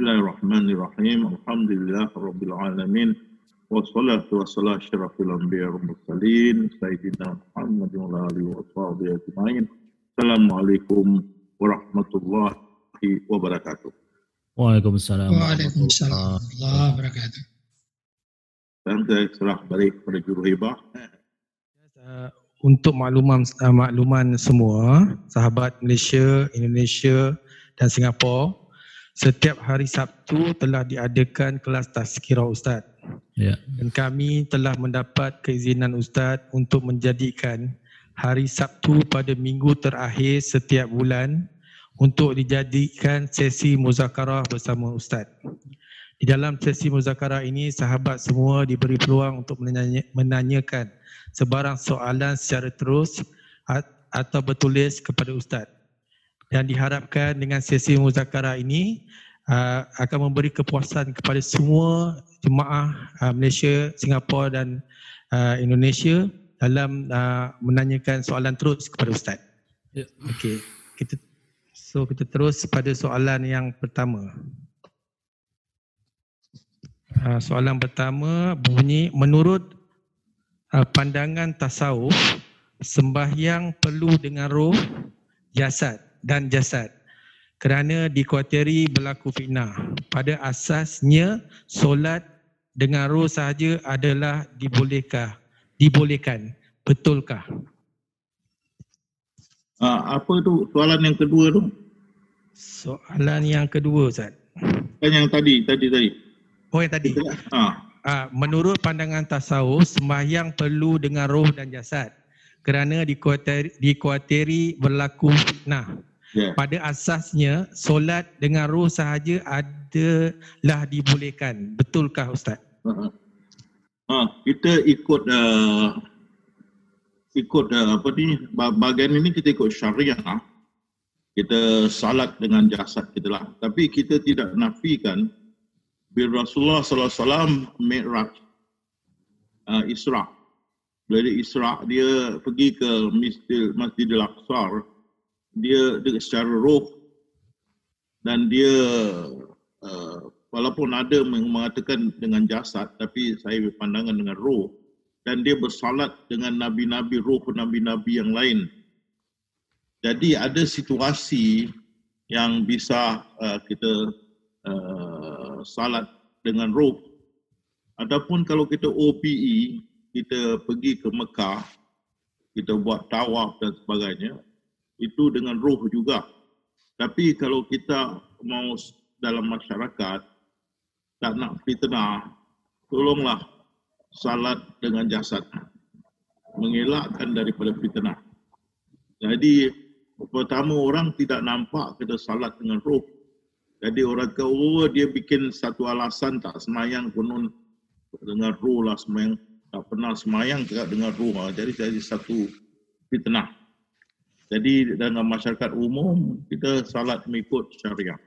Bismillahirrahmanirrahim. Alhamdulillah Rabbil Alamin. Wassalatu wassalamu syarafil anbiya wa mursalin. Sayyidina Muhammad wa alihi wa sahbihi ajma'in. Assalamualaikum warahmatullahi wabarakatuh. Waalaikumsalam. Waalaikumsalam warahmatullahi wabarakatuh. Dan saya serah balik kepada juruhibah. Uh, untuk makluman uh, makluman semua sahabat Malaysia, Indonesia dan Singapura setiap hari Sabtu telah diadakan kelas tazkirah ustaz. Ya. Dan kami telah mendapat keizinan ustaz untuk menjadikan hari Sabtu pada minggu terakhir setiap bulan untuk dijadikan sesi muzakarah bersama ustaz. Di dalam sesi muzakarah ini sahabat semua diberi peluang untuk menanya, menanyakan sebarang soalan secara terus atau bertulis kepada ustaz dan diharapkan dengan sesi muzakarah ini uh, akan memberi kepuasan kepada semua jemaah uh, Malaysia, Singapura dan uh, Indonesia dalam uh, menanyakan soalan terus kepada ustaz. Ya. Okey. Kita so kita terus pada soalan yang pertama. Uh, soalan pertama bunyi menurut uh, pandangan tasawuf sembahyang perlu dengan roh jasad dan jasad kerana dikuatiri berlaku fitnah. Pada asasnya solat dengan roh sahaja adalah dibolehkah? Dibolehkan. Betulkah? Ah, apa tu soalan yang kedua tu? Soalan yang kedua Ustaz. Kan yang tadi, tadi tadi. Oh yang tadi. Ah, menurut pandangan tasawuf, sembahyang perlu dengan roh dan jasad kerana dikuatiri, dikuatiri berlaku fitnah. Ya. pada asasnya solat dengan roh sahaja adalah dibolehkan. Betulkah Ustaz? Ah, ah, kita ikut uh, ikut uh, apa ni ba- bahagian ini kita ikut syariah. Kita salat dengan jasad kita lah. Tapi kita tidak nafikan bila Rasulullah sallallahu alaihi wasallam Mi'raj uh, Isra. Bila dia Isra dia pergi ke Masjid Masjidil Aqsa dia, dia secara roh dan dia uh, walaupun ada mengatakan dengan jasad tapi saya berpandangan dengan roh dan dia bersalat dengan nabi-nabi roh nabi-nabi yang lain. Jadi ada situasi yang bisa uh, kita uh, salat dengan roh ataupun kalau kita OPE kita pergi ke Mekah kita buat tawaf dan sebagainya itu dengan roh juga. Tapi kalau kita mau dalam masyarakat tak nak fitnah, tolonglah salat dengan jasad. Mengelakkan daripada fitnah. Jadi pertama orang tidak nampak kita salat dengan roh. Jadi orang kata, oh dia bikin satu alasan tak semayang konon dengan roh lah semayang. Tak pernah semayang dengan roh. lah. Jadi jadi satu fitnah. Jadi dalam masyarakat umum kita salat mengikut syariah.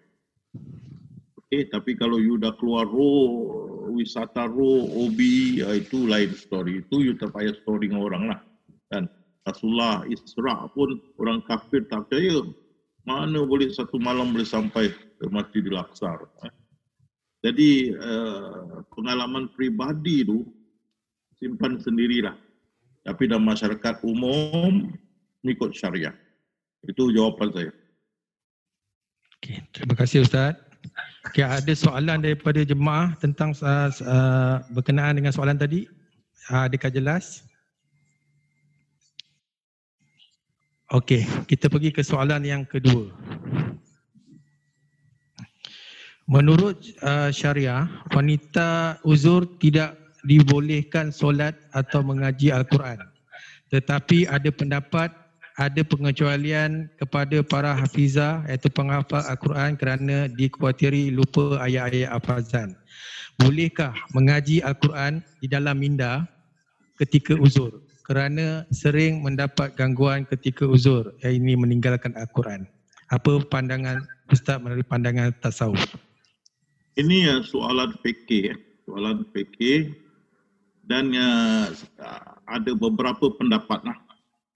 Okey, tapi kalau you dah keluar roh, wisata roh, OB, ya, itu lain story. Itu you tak payah story dengan orang lah. Kan? Rasulullah Isra pun orang kafir tak percaya. Mana boleh satu malam boleh sampai ke Masjidil Aqsa. Eh? Jadi uh, pengalaman pribadi tu simpan sendirilah. Tapi dalam masyarakat umum mengikut syariah. Itu jawapan saya. Okay, terima kasih Ustaz. Okay, ada soalan daripada jemaah tentang uh, uh, berkenaan dengan soalan tadi? Uh, adakah jelas? Okey, kita pergi ke soalan yang kedua. Menurut uh, syariah, wanita uzur tidak dibolehkan solat atau mengaji Al-Quran. Tetapi ada pendapat ada pengecualian kepada para hafizah iaitu penghafal Al-Quran kerana dikuatiri lupa ayat-ayat hafazan. Bolehkah mengaji Al-Quran di dalam minda ketika uzur? Kerana sering mendapat gangguan ketika uzur, yang ini meninggalkan Al-Quran. Apa pandangan Ustaz melalui pandangan tasawuf? Ini soalan fikih, eh. soalan fikih dan uh, ada beberapa pendapat lah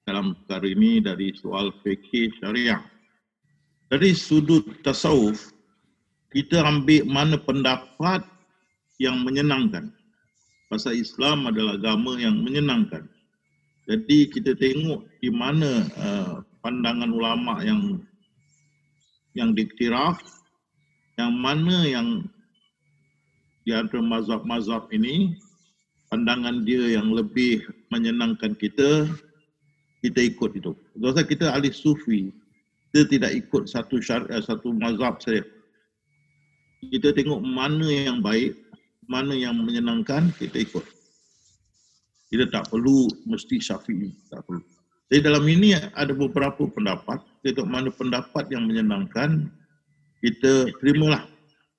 dalam perkara ini dari soal fikih syariah. Dari sudut tasawuf, kita ambil mana pendapat yang menyenangkan. Pasal Islam adalah agama yang menyenangkan. Jadi kita tengok di mana uh, pandangan ulama yang yang diktiraf, yang mana yang di antara mazhab-mazhab ini pandangan dia yang lebih menyenangkan kita, kita ikut itu. Sebab kita ahli sufi, kita tidak ikut satu syariat, satu mazhab saja. Kita tengok mana yang baik, mana yang menyenangkan, kita ikut. Kita tak perlu mesti syafi'i, tak perlu. Jadi dalam ini ada beberapa pendapat, kita tengok mana pendapat yang menyenangkan, kita terimalah.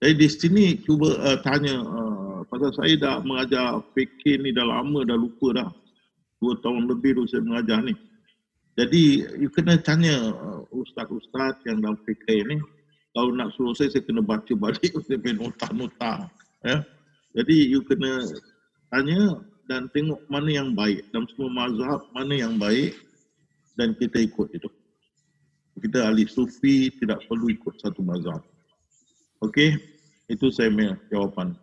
Jadi di sini cuba uh, tanya, uh, pasal saya dah mengajar fikir ni dah lama, dah lupa dah. Dua tahun lebih tu saya mengajar ni. Jadi, you kena tanya uh, ustaz-ustaz yang dalam fikir ni, kalau nak suruh saya, saya kena baca balik, saya nota-nota. Ya? Jadi you kena tanya dan tengok mana yang baik dalam semua mazhab mana yang baik dan kita ikut itu. Kita ahli sufi tidak perlu ikut satu mazhab. Okey, itu saya punya jawapan.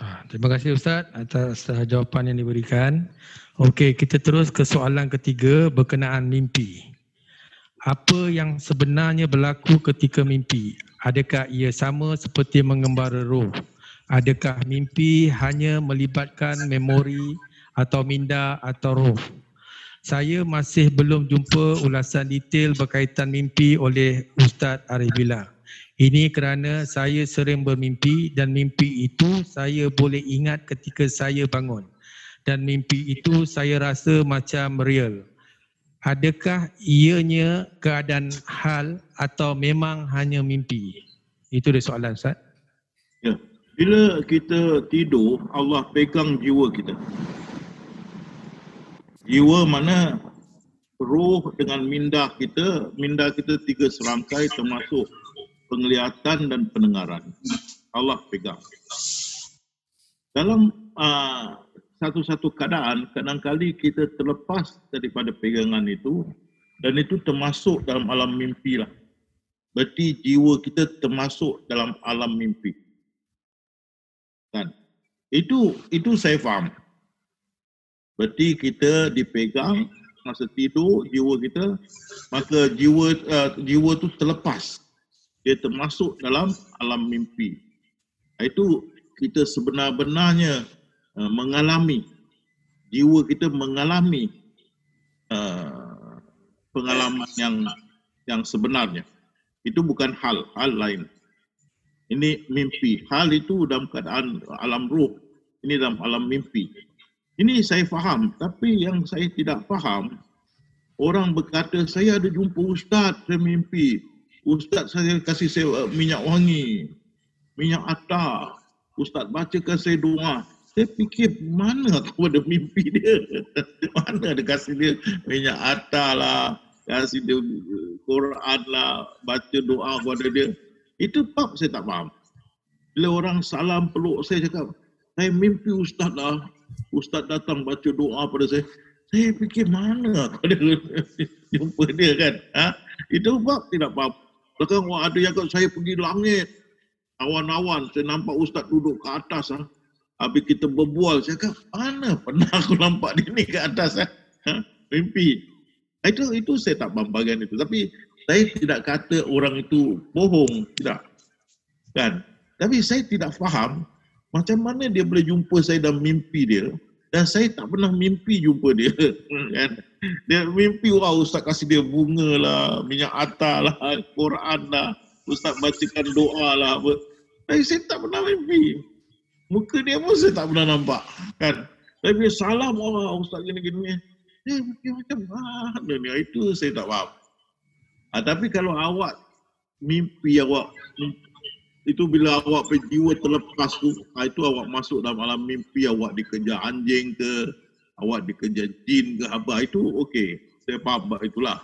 Ah, terima kasih Ustaz atas uh, jawapan yang diberikan. Okey, kita terus ke soalan ketiga berkenaan mimpi. Apa yang sebenarnya berlaku ketika mimpi? Adakah ia sama seperti mengembara roh? adakah mimpi hanya melibatkan memori atau minda atau roh? Saya masih belum jumpa ulasan detail berkaitan mimpi oleh Ustaz Arif Bila. Ini kerana saya sering bermimpi dan mimpi itu saya boleh ingat ketika saya bangun. Dan mimpi itu saya rasa macam real. Adakah ianya keadaan hal atau memang hanya mimpi? Itu dia soalan Ustaz. Ya. Bila kita tidur, Allah pegang jiwa kita. Jiwa mana roh dengan minda kita, minda kita tiga serangkai termasuk penglihatan dan pendengaran. Allah pegang. Dalam uh, satu-satu keadaan, kadang-kali kita terlepas daripada pegangan itu dan itu termasuk dalam alam mimpi lah. Berarti jiwa kita termasuk dalam alam mimpi. Kan? Itu itu saya faham. Berarti kita dipegang masa tidur jiwa kita maka jiwa uh, jiwa tu terlepas. Dia termasuk dalam alam mimpi. Itu kita sebenar-benarnya uh, mengalami jiwa kita mengalami uh, pengalaman yang yang sebenarnya. Itu bukan hal, hal lain. Ini mimpi. Hal itu dalam keadaan alam ruh. Ini dalam alam mimpi. Ini saya faham. Tapi yang saya tidak faham, orang berkata, saya ada jumpa ustaz, saya mimpi. Ustaz saya kasih saya uh, minyak wangi, minyak atar. Ustaz bacakan saya doa. Saya fikir mana aku ada mimpi dia? mana ada kasih dia minyak atar lah, kasih dia uh, Quran lah, baca doa kepada dia. Itu bab saya tak faham. Bila orang salam peluk saya cakap, saya mimpi ustaz lah. Ustaz datang baca doa pada saya. Saya fikir mana aku ada jumpa dia kan. Ha? Itu bab tidak faham. Bahkan ada yang kata saya pergi langit. Awan-awan, saya nampak ustaz duduk ke atas. Ha? Habis kita berbual, saya kata, mana pernah aku nampak dia ni ke atas? Ha? ha? Mimpi. Itu itu saya tak faham bagian itu. Tapi saya tidak kata orang itu bohong, tidak. Kan? Tapi saya tidak faham macam mana dia boleh jumpa saya dalam mimpi dia dan saya tak pernah mimpi jumpa dia. Kan? Dia mimpi, wah Ustaz kasih dia bunga lah, minyak atar lah, Quran lah, Ustaz bacakan doa lah. Tapi saya tak pernah mimpi. Muka dia pun saya tak pernah nampak. Kan? Tapi salam, wah Ustaz gini-gini. Eh, macam mana ni? Itu saya tak faham. Ha, tapi kalau awak mimpi awak itu bila awak jiwa terlepas tu, ha, itu awak masuk dalam alam mimpi awak dikejar anjing ke, awak dikejar jin ke apa itu okey. Saya faham itulah.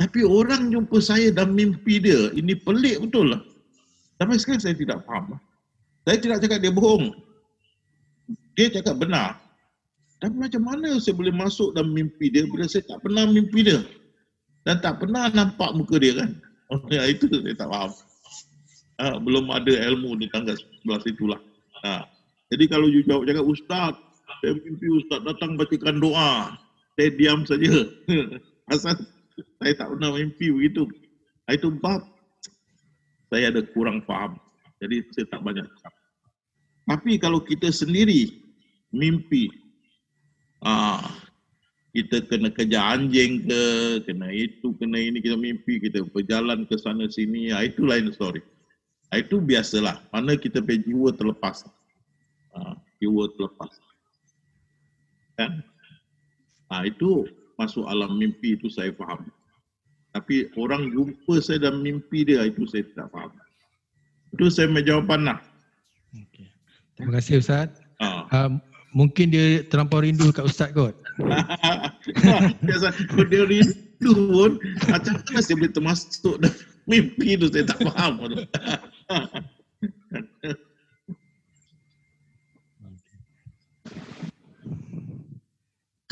Tapi orang jumpa saya dalam mimpi dia, ini pelik betul lah. Tapi sekarang saya tidak faham. Saya tidak cakap dia bohong. Dia cakap benar. Tapi macam mana saya boleh masuk dalam mimpi dia bila saya tak pernah mimpi dia? dan tak pernah nampak muka dia kan. Ya, itu saya tak faham. Ha, belum ada ilmu di tangga sebelah situlah. Ha. Jadi kalau you jawab cakap Ustaz, saya mimpi Ustaz datang bacakan doa. Saya diam saja. Asal saya tak pernah mimpi begitu. Itu bab saya ada kurang faham. Jadi saya tak banyak cakap. Tapi kalau kita sendiri mimpi, ah, kita kena kejar anjing ke, kena itu, kena ini, kita mimpi, kita berjalan ke sana sini, ah, itu lain story. Ah, Itu biasalah, mana kita punya jiwa terlepas. Ah, jiwa terlepas. Kan? Ah, itu masuk alam mimpi itu saya faham. Tapi orang jumpa saya dalam mimpi dia, itu saya tak faham. Itu saya punya jawapan lah. Terima kasih Ustaz. Ah. Uh, mungkin dia terlampau rindu kat Ustaz kot. Dia rindu pun macam mana saya boleh termasuk dalam mimpi tu saya tak faham.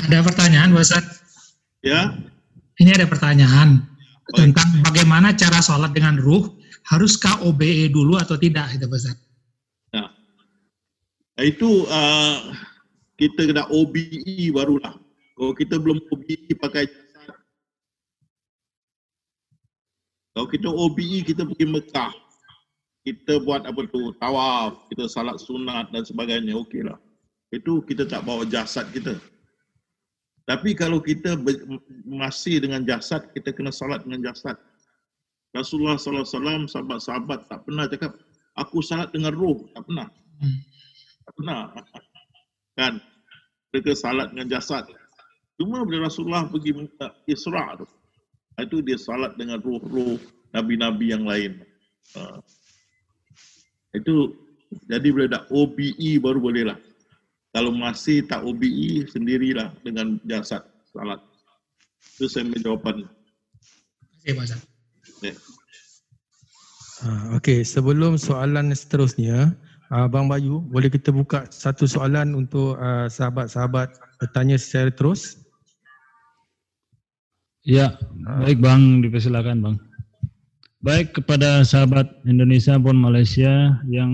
Ada pertanyaan, Ustaz? ya, Ini ada pertanyaan tentang bagaimana cara sholat dengan ruh. Haruskah OBE dulu atau tidak, itu Ustaz? Itu uh, kita kena OBE barulah. Kalau kita belum OBE pakai jasad. Kalau kita OBE kita pergi Mekah. Kita buat apa tu, tawaf, kita salat sunat dan sebagainya, okeylah. Itu kita tak bawa jasad kita. Tapi kalau kita masih dengan jasad, kita kena salat dengan jasad. Rasulullah SAW, sahabat-sahabat tak pernah cakap, aku salat dengan roh. Tak pernah. Hmm. Pernah. Kan? Mereka salat dengan jasad. Cuma bila Rasulullah pergi minta Isra' tu, itu dia salat dengan roh-roh Nabi-Nabi yang lain. Ha. Itu, jadi bila dah OBE baru boleh lah. Kalau masih tak OBE, sendirilah dengan jasad salat. Itu saya punya jawapan. Terima kasih, Pak Ustaz. Ya. Uh, Okey, sebelum soalan seterusnya, uh, Bang Bayu, boleh kita buka satu soalan untuk uh, sahabat-sahabat bertanya secara terus? Ya, baik Bang, dipersilakan Bang. Baik kepada sahabat Indonesia maupun Malaysia yang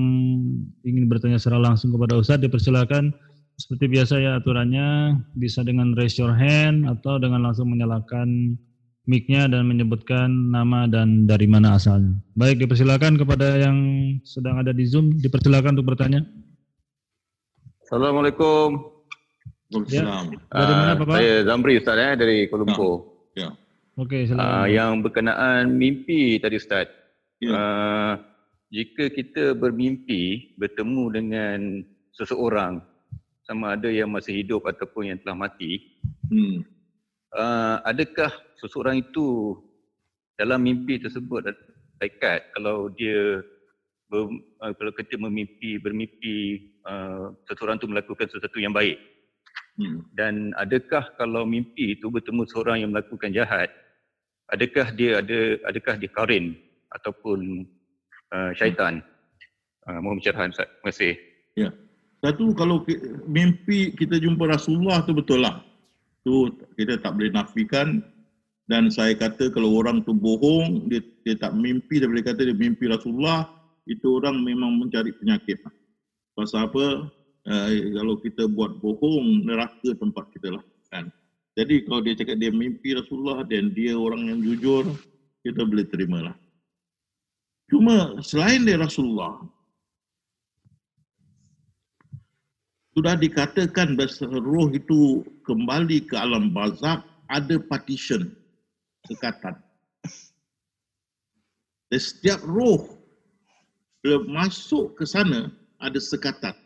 ingin bertanya secara langsung kepada Ustadz, dipersilakan seperti biasa ya aturannya bisa dengan raise your hand atau dengan langsung menyalakan mic-nya dan menyebutkan nama dan dari mana asalnya. Baik, dipersilakan kepada yang sedang ada di Zoom, dipersilakan untuk bertanya. Assalamualaikum. Waalaikumsalam. Dari mana Ah, Bapak? Saya Zamri Ustaz eh, dari Kuala Lumpur. Ya. Okey, Ah, silakan. yang berkenaan mimpi tadi Ustaz. Ya. Ah, jika kita bermimpi bertemu dengan seseorang sama ada yang masih hidup ataupun yang telah mati, Hmm. Ah, adakah seseorang itu dalam mimpi tersebut ada ikat kalau dia ber, ah, kalau kita memimpi bermimpi ah, seseorang itu melakukan sesuatu yang baik? Hmm. dan adakah kalau mimpi itu bertemu seorang yang melakukan jahat adakah dia ada adakah dia karin ataupun uh, syaitan? Uh, mohon pencerahan Ustaz. Terima kasih. Satu kalau mimpi kita jumpa Rasulullah tu betul lah. Tu kita tak boleh nafikan dan saya kata kalau orang tu bohong dia, dia tak mimpi dia boleh kata dia mimpi Rasulullah itu orang memang mencari penyakit. Pasal apa? Uh, kalau kita buat bohong neraka tempat kita lah kan. Jadi kalau dia cakap dia mimpi Rasulullah dan dia orang yang jujur kita boleh terima lah. Cuma selain dia Rasulullah sudah dikatakan bahawa roh itu kembali ke alam barzak ada partition sekatan. Dan setiap roh bila masuk ke sana ada sekatan.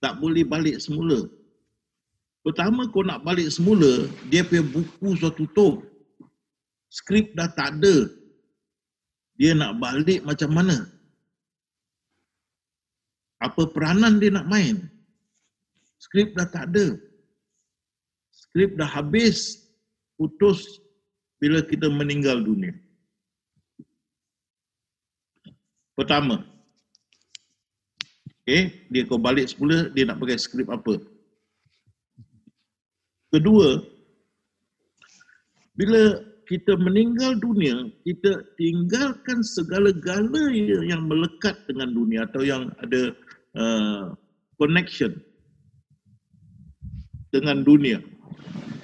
Tak boleh balik semula. Pertama kau nak balik semula, dia punya buku sudah tutup. Skrip dah tak ada. Dia nak balik macam mana? apa peranan dia nak main. Skrip dah tak ada. Skrip dah habis, putus bila kita meninggal dunia. Pertama, okay, dia kau balik semula, dia nak pakai skrip apa. Kedua, bila kita meninggal dunia, kita tinggalkan segala-gala yang melekat dengan dunia atau yang ada uh, connection dengan dunia.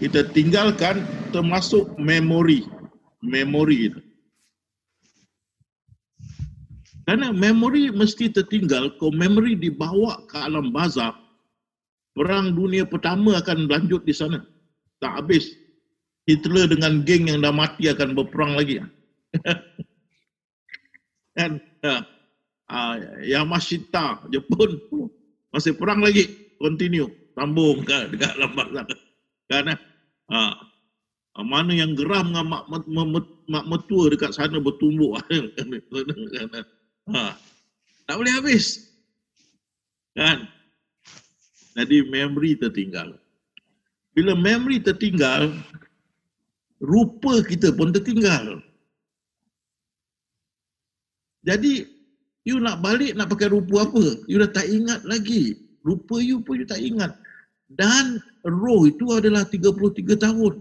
Kita tinggalkan termasuk memori, memori itu. Karena memori mesti tertinggal, kalau memori dibawa ke alam bazar, perang dunia pertama akan lanjut di sana. Tak habis. Hitler dengan geng yang dah mati akan berperang lagi. Dan uh, uh, Yamashita Jepun masih perang lagi, continue, sambung ke dekat lambat sana. Kan? Uh, uh, mana yang geram dengan mak, mak, mak, mak metua dekat sana bertumbuk. uh, tak boleh habis. Kan? Jadi memory tertinggal. Bila memory tertinggal, rupa kita pun tertinggal. Jadi, you nak balik nak pakai rupa apa? You dah tak ingat lagi. Rupa you pun you tak ingat. Dan roh itu adalah 33 tahun.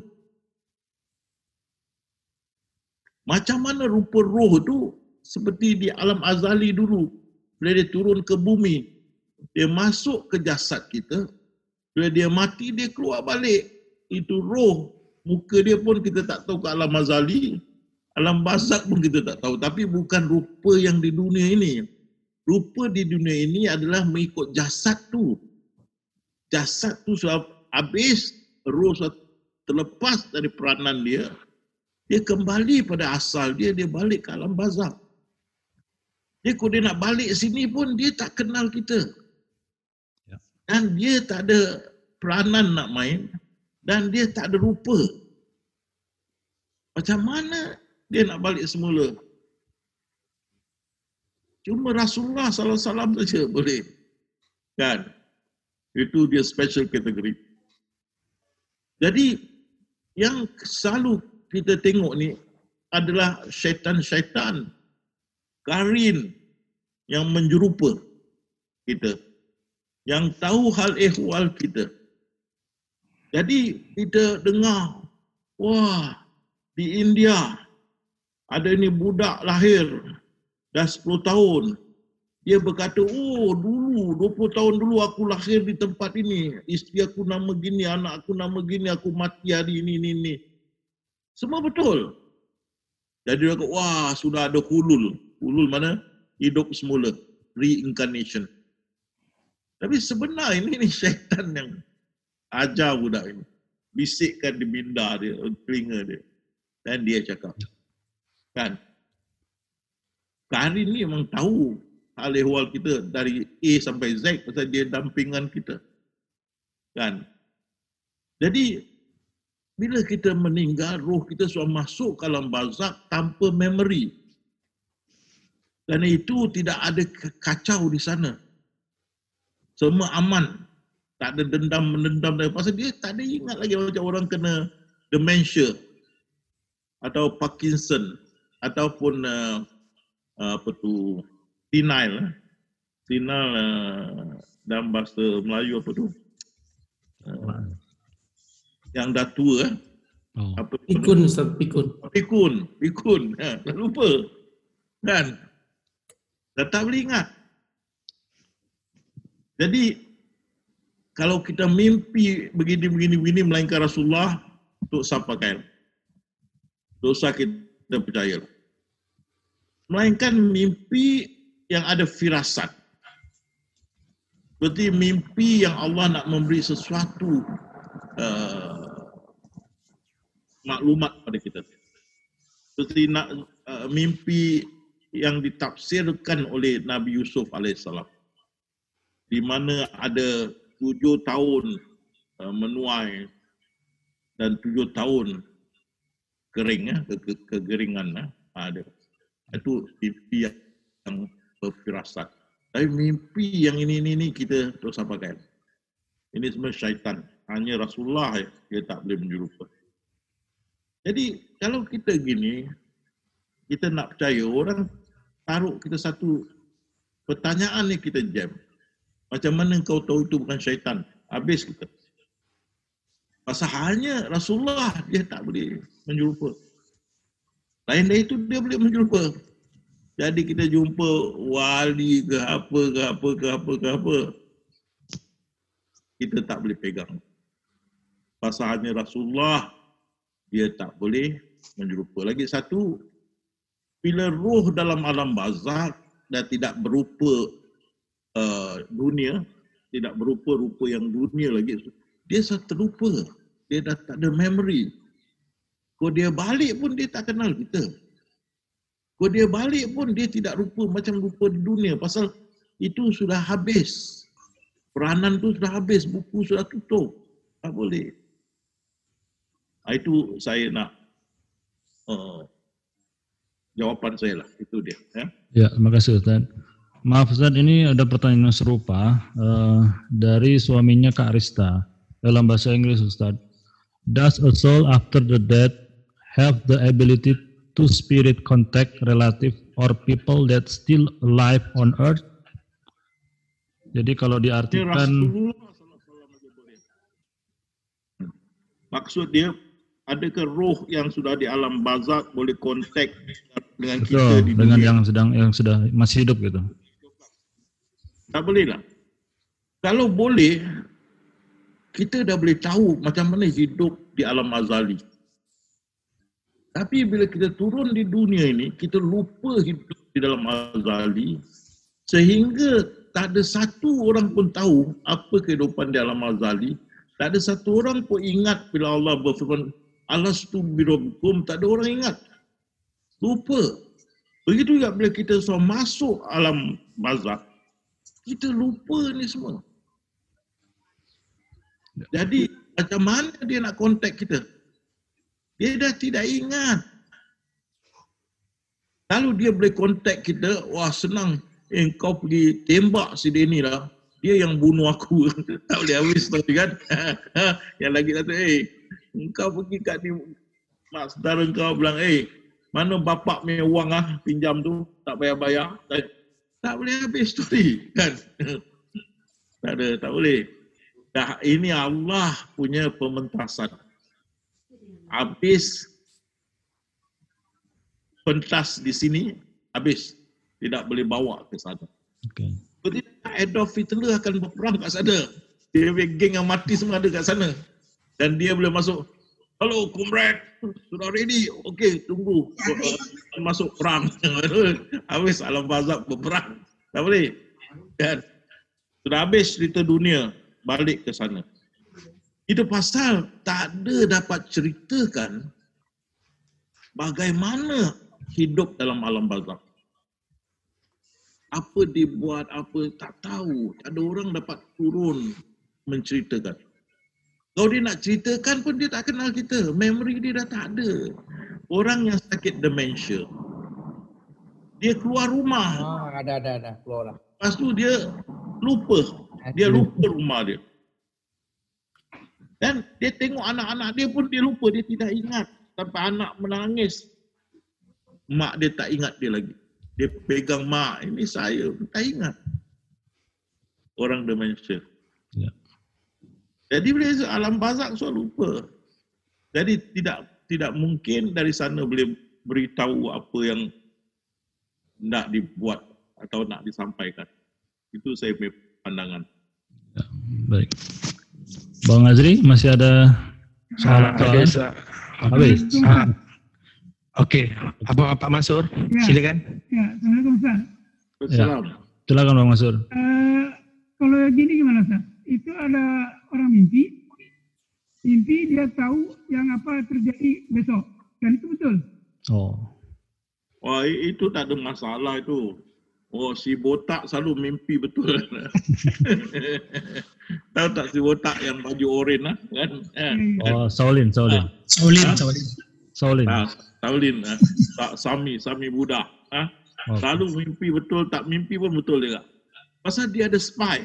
Macam mana rupa roh itu seperti di alam azali dulu. Bila dia turun ke bumi, dia masuk ke jasad kita, bila dia mati, dia keluar balik. Itu roh muka dia pun kita tak tahu ke alam mazali, alam barzak pun kita tak tahu. Tapi bukan rupa yang di dunia ini. Rupa di dunia ini adalah mengikut jasad tu. Jasad tu sudah habis, roh sudah terlepas dari peranan dia. Dia kembali pada asal dia, dia balik ke alam barzak. Dia kalau dia nak balik sini pun dia tak kenal kita. Ya. Dan dia tak ada peranan nak main dan dia tak ada rupa. Macam mana dia nak balik semula? Cuma Rasulullah sallallahu alaihi wasallam saja boleh. Kan? Itu dia special category. Jadi yang selalu kita tengok ni adalah syaitan-syaitan karin yang menjerupa kita. Yang tahu hal ehwal kita. Jadi kita dengar, wah di India ada ini budak lahir dah 10 tahun. Dia berkata, oh dulu 20 tahun dulu aku lahir di tempat ini. Isteri aku nama gini, anak aku nama gini, aku mati hari ini, ini, ini. Semua betul. Jadi dia kata, wah sudah ada hulul. Hulul mana? Hidup semula. Reincarnation. Tapi sebenarnya ini, ini syaitan yang ajar budak ini. Bisikkan di minda dia, telinga dia. Dan dia cakap. Kan? Karin ni memang tahu hal ehwal kita dari A sampai Z pasal dia dampingan kita. Kan? Jadi, bila kita meninggal, roh kita sudah masuk ke dalam bazak tanpa memory. Dan itu tidak ada kacau di sana. Semua aman tak ada dendam menendam dan pasal dia tak ada ingat lagi macam orang kena dementia atau Parkinson ataupun uh, apa tu senile eh. senile uh, dalam bahasa Melayu apa tu? Uh, yang dah tua eh. oh. apa pikun Ustaz pikun. Pikun pikun. Ha, dah lupa. Kan? Dah tak boleh ingat. Jadi kalau kita mimpi begini begini begini melainkan Rasulullah untuk siapa kain dosa kita percaya. Melainkan mimpi yang ada firasat. Seperti mimpi yang Allah nak memberi sesuatu uh, maklumat pada kita. Seperti nak uh, mimpi yang ditafsirkan oleh Nabi Yusuf alaihissalam. Di mana ada tujuh tahun uh, menuai dan tujuh tahun kering ya, ke, ke, kegeringan ya, ada. Itu mimpi yang berfirasat. Tapi mimpi yang ini ini, ini kita terus apakan. Ini semua syaitan. Hanya Rasulullah dia tak boleh menyerupa. Jadi kalau kita gini, kita nak percaya orang taruh kita satu pertanyaan ni kita jam. Macam mana kau tahu itu bukan syaitan? Habis kita. Pasal hanya Rasulullah dia tak boleh menyerupa. Lain dari itu dia boleh menjumpa. Jadi kita jumpa wali ke apa ke apa ke apa ke apa. Kita tak boleh pegang. Pasal hanya Rasulullah dia tak boleh menyerupa. Lagi satu, bila roh dalam alam bazak dan tidak berupa uh, dunia, tidak berupa rupa yang dunia lagi, dia terlupa. Dia dah tak ada memory. Kalau dia balik pun dia tak kenal kita. Kalau dia balik pun dia tidak rupa macam rupa di dunia pasal itu sudah habis. Peranan tu sudah habis, buku sudah tutup. Tak boleh. Ah, itu saya nak uh, jawapan saya lah. Itu dia. Ya, ya terima kasih Ustaz. Maaf Ustaz, ini ada pertanyaan serupa uh, dari suaminya Kak Arista dalam bahasa Inggris Ustaz. Does a soul after the death have the ability to spirit contact relative or people that still alive on earth. Jadi kalau diartikan maksud dia adakah roh yang sudah di alam bazak boleh kontak dengan Betul, kita di dengan dunia? yang sedang yang sudah masih hidup gitu. Tak boleh lah. Kalau boleh, kita dah boleh tahu macam mana hidup di alam azali. Tapi bila kita turun di dunia ini, kita lupa hidup di dalam azali sehingga tak ada satu orang pun tahu apa kehidupan di alam azali. Tak ada satu orang pun ingat bila Allah berfirman, Alastu birabbikum, tak ada orang ingat. Lupa. Begitu juga bila kita semua masuk alam bazak, kita lupa ni semua. Jadi macam mana dia nak kontak kita? Dia dah tidak ingat. Kalau dia boleh kontak kita, wah senang. Eh kau pergi tembak si Denny lah. Dia yang bunuh aku. tak boleh habis tu kan. yang lagi satu, eh kau pergi kat ni. Mak saudara kau bilang, eh mana bapak punya wang ah pinjam tu tak bayar-bayar. Tak, tak boleh habis story kan. tak ada, tak boleh. Dah ini Allah punya pementasan habis pentas di sini habis tidak boleh bawa ke sana. Okay. Seperti Adolf Hitler akan berperang kat sana. Dia punya geng yang mati semua ada kat sana. Dan dia boleh masuk, Hello, comrade. Sudah ready? Okey, tunggu. Masuk perang. habis alam bazak berperang. Tak boleh. Dan sudah habis cerita dunia. Balik ke sana. Itu pasal tak ada dapat ceritakan bagaimana hidup dalam alam barzakh. Apa dibuat, apa tak tahu. Tak ada orang dapat turun menceritakan. Kalau dia nak ceritakan pun dia tak kenal kita. Memory dia dah tak ada. Orang yang sakit dementia. Dia keluar rumah. Ah, ada, ada, ada. Keluar lah. Lepas tu dia lupa. Dia lupa rumah dia. Dan dia tengok anak-anak dia pun dia lupa. Dia tidak ingat. Sampai anak menangis. Mak dia tak ingat dia lagi. Dia pegang mak. Ini saya. Tak ingat. Orang dementia. Ya. Jadi bila alam bazak so lupa. Jadi tidak tidak mungkin dari sana boleh beritahu apa yang nak dibuat atau nak disampaikan. Itu saya punya pandangan. Ya, baik. Bang Azri masih ada soalan? Ah, ada, soalan? Ustaz. Habis. Ah, Okey, Abang Pak Mansur, Ya. silakan. Ya, Assalamualaikum Ustaz. Salam. Silakan Bang Masur. Eh, kalau gini gimana Ustaz? Itu ada orang mimpi, mimpi dia tahu yang apa terjadi besok. Dan itu betul. Oh. Wah itu tak ada masalah itu. Oh si botak selalu mimpi betul. Tahu tak si botak yang baju oren lah kan? Eh. Oh, Saulin, Saulin. Saulin, Ah. Saulin. Saulin. Ah, Taulin, ah. Tak Sami, Sami Buddha. Ah. Oh. Selalu mimpi betul, tak mimpi pun betul juga. Pasal dia ada spy.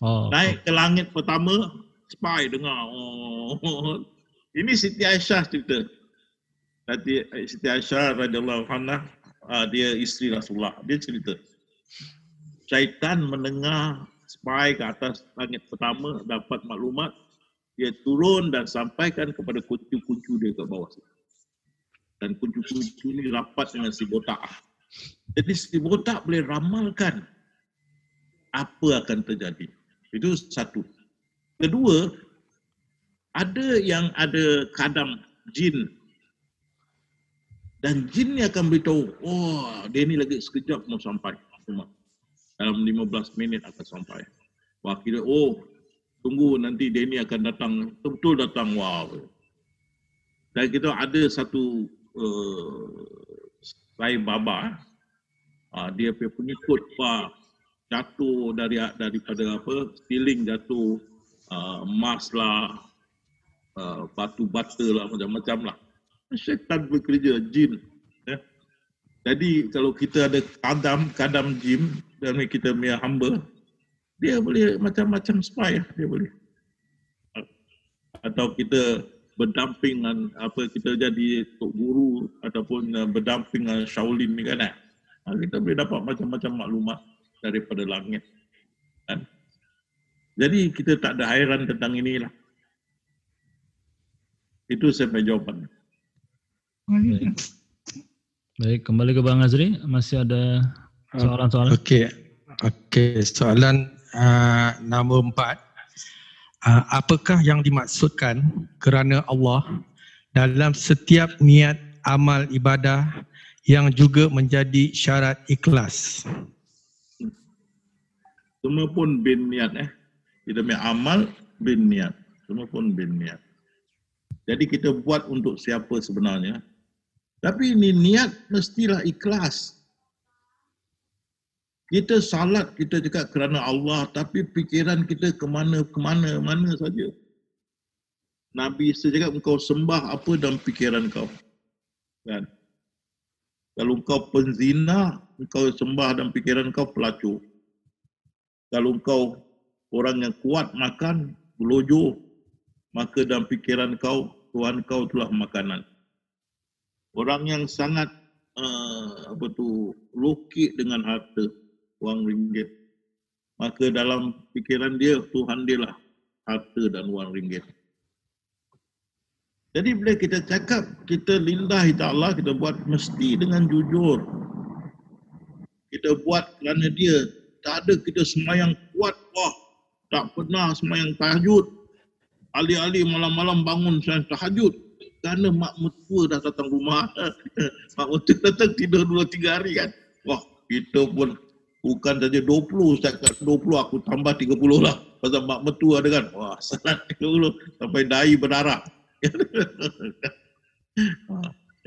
Oh. Naik ke langit pertama, spy dengar. Oh. Ini Siti Aisyah cerita. Siti, Siti Aisyah radhiyallahu anha, ah, dia isteri Rasulullah. Dia cerita. Syaitan mendengar spy ke atas langit pertama, dapat maklumat, dia turun dan sampaikan kepada kuncu-kuncu dia ke bawah. situ. Dan kunci-kunci ini rapat dengan si botak. Jadi si botak boleh ramalkan apa akan terjadi. Itu satu. Kedua, ada yang ada kadam jin dan jin ni akan beritahu, oh dia ni lagi sekejap mau sampai rumah. Dalam 15 minit akan sampai. Wah kira, oh tunggu nanti dia ni akan datang, betul-betul datang, wow. Dan kita ada satu uh, Rai Baba, uh, dia punya pengikut pak jatuh dari daripada apa, ceiling jatuh, uh, emas lah, uh, batu bata lah, macam-macam lah. Syaitan bekerja, jin. Ya. Jadi kalau kita ada kadam, kadam jin, dan kita punya hamba, dia boleh macam-macam spy, dia boleh. Atau kita berdamping dengan apa kita jadi tok guru ataupun berdamping dengan Shaolin ni kan eh? Ha, kita boleh dapat macam-macam maklumat daripada langit kan jadi kita tak ada hairan tentang inilah itu punya jawapan Baik. Baik, kembali ke Bang Azri, masih ada soalan-soalan? Okey. Okey, soalan uh, nombor empat. Uh, apakah yang dimaksudkan kerana Allah dalam setiap niat amal ibadah yang juga menjadi syarat ikhlas? Semua pun bin niat eh. Kita punya amal bin niat. Semua pun bin niat. Jadi kita buat untuk siapa sebenarnya? Tapi ini niat mestilah ikhlas. Kita salat, kita cakap kerana Allah, tapi fikiran kita ke mana, ke mana, mana saja. Nabi Isa cakap, engkau sembah apa dalam fikiran kau. Kan? Kalau engkau penzina, engkau sembah dalam fikiran kau pelacur. Kalau engkau orang yang kuat makan, belojo, maka dalam fikiran kau, Tuhan kau telah makanan. Orang yang sangat uh, apa tu lokit dengan harta, wang ringgit. Maka dalam fikiran dia, Tuhan dia lah harta dan wang ringgit. Jadi bila kita cakap, kita lindahi Allah, kita buat mesti dengan jujur. Kita buat kerana dia. Tak ada kita semayang kuat, wah tak pernah semayang tahajud. Ali-ali malam-malam bangun saya tahajud. Kerana mak mertua dah datang rumah. mak mertua datang tidur dua tiga hari kan. Wah kita pun bukan saja 20 setakat 20 aku tambah 30 lah. Pasal mak mertua ada kan. Wah salat 30 sampai dai berdarah.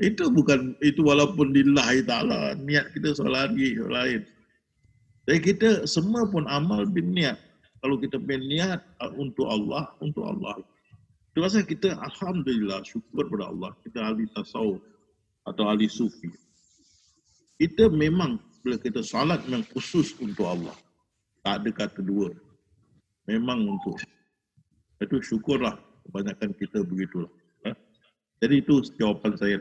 Itu bukan itu walaupun lillahi ta'ala niat kita soal lagi lain. Jadi kita semua pun amal bin niat. Kalau kita bin niat untuk Allah untuk Allah itu pasal kita Alhamdulillah syukur kepada Allah kita ahli tasawuf atau ahli sufi kita memang bila kita salat memang khusus untuk Allah. Tak ada kata dua. Memang untuk. Itu syukurlah kebanyakan kita begitulah. Ha? Jadi itu jawapan saya.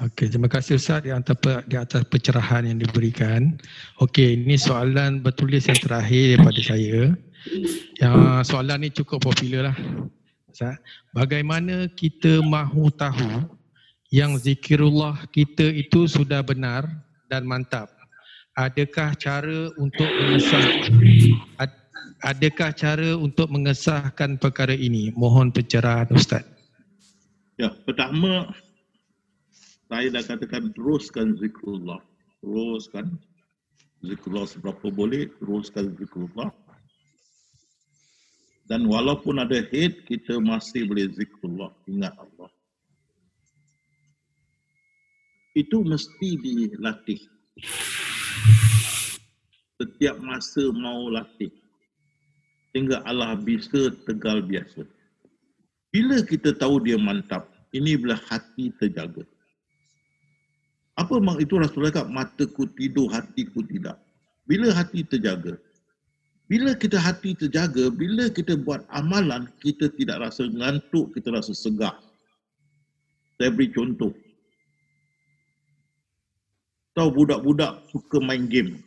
Okey, terima kasih Ustaz di atas, di atas pencerahan yang diberikan. Okey, ini soalan bertulis yang terakhir daripada saya. Yang soalan ni cukup popular lah. Bagaimana kita mahu tahu yang zikirullah kita itu sudah benar dan mantap. Adakah cara untuk mengesah adakah cara untuk mengesahkan perkara ini? Mohon pencerahan Ustaz. Ya, pertama saya dah katakan teruskan zikrullah. Teruskan zikrullah seberapa boleh, teruskan zikrullah. Dan walaupun ada hate, kita masih boleh zikrullah. Ingat Allah itu mesti dilatih. Setiap masa mau latih. Sehingga Allah bisa tegal biasa. Bila kita tahu dia mantap, ini bila hati terjaga. Apa mak itu Rasulullah kata, mataku tidur, hatiku tidak. Bila hati terjaga, bila kita hati terjaga, bila kita buat amalan, kita tidak rasa ngantuk, kita rasa segar. Saya beri contoh. Tahu budak-budak suka main game.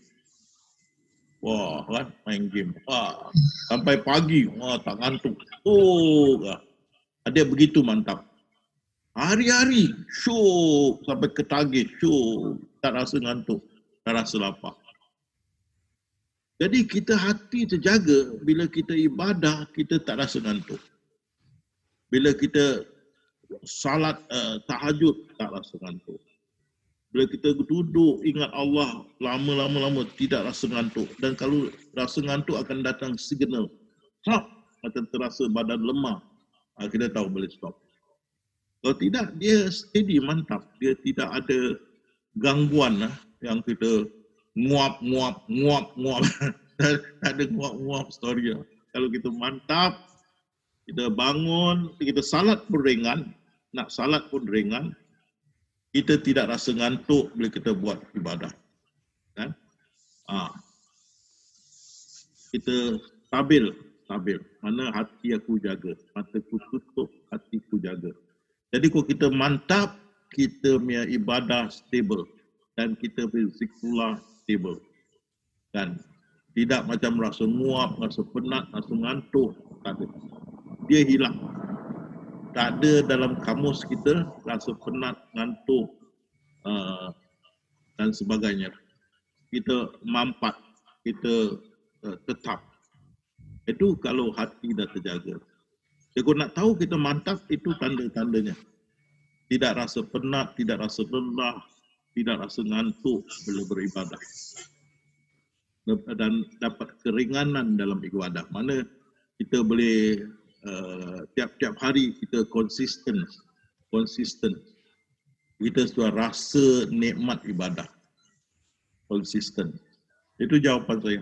Wah, kan main game. Wah, sampai pagi, wah tak ngantuk. Oh, ada begitu mantap. Hari-hari syuk sampai ketagih syuk. Tak rasa ngantuk, tak rasa lapar. Jadi kita hati terjaga bila kita ibadah kita tak rasa ngantuk. Bila kita salat uh, tahajud tak rasa ngantuk. Bila kita duduk ingat Allah lama-lama lama tidak rasa ngantuk dan kalau rasa ngantuk akan datang signal. Stop macam terasa badan lemah. Uh, kita tahu boleh stop. Kalau tidak dia steady mantap. Dia tidak ada gangguan uh, yang kita nguap nguap nguap tak ada nguap nguap story kalau kita mantap kita bangun kita salat pun ringan nak salat pun ringan kita tidak rasa ngantuk bila kita buat ibadah. Kan? Ha. kita stabil stabil. Mana hati aku jaga mataku tutup hatiku jaga. Jadi kalau kita mantap kita punya ibadah stable. Dan kita punya zikrullah stable dan tidak macam rasa muak, rasa penat, rasa ngantuk, tak ada. Dia hilang. Tak ada dalam kamus kita rasa penat, ngantuk uh, dan sebagainya. Kita mampat, kita uh, tetap. Itu kalau hati dah terjaga. Kalau nak tahu kita mantap, itu tanda-tandanya. Tidak rasa penat, tidak rasa lelah, tidak rasa ngantuk bila beribadah dan dapat keringanan dalam ibadah. Mana kita boleh uh, tiap-tiap hari kita konsisten, konsisten. Kita sudah rasa nikmat ibadah. Konsisten. Itu jawapan saya.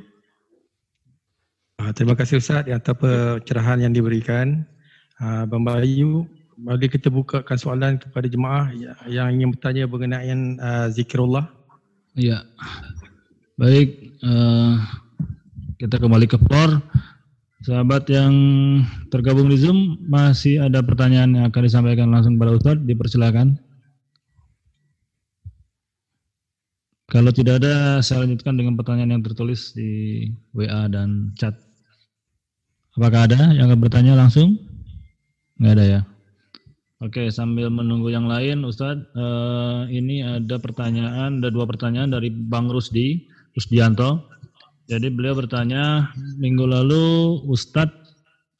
Ah, terima kasih Ustaz atas pencerahan yang diberikan. Uh, Abang Bayu, mari kita bukakan soalan kepada jemaah yang ingin bertanya mengenai uh, zikrullah. Ya. Baik, uh, kita kembali ke floor. Sahabat yang tergabung di Zoom, masih ada pertanyaan yang akan disampaikan langsung kepada Ustaz, dipersilakan. Kalau tidak ada, saya lanjutkan dengan pertanyaan yang tertulis di WA dan chat. Apakah ada yang akan bertanya langsung? Enggak ada ya. Oke, sambil menunggu yang lain, Ustadz, uh, ini ada pertanyaan, ada dua pertanyaan dari Bang Rusdi. Rusdianto. Jadi beliau bertanya minggu lalu Ustadz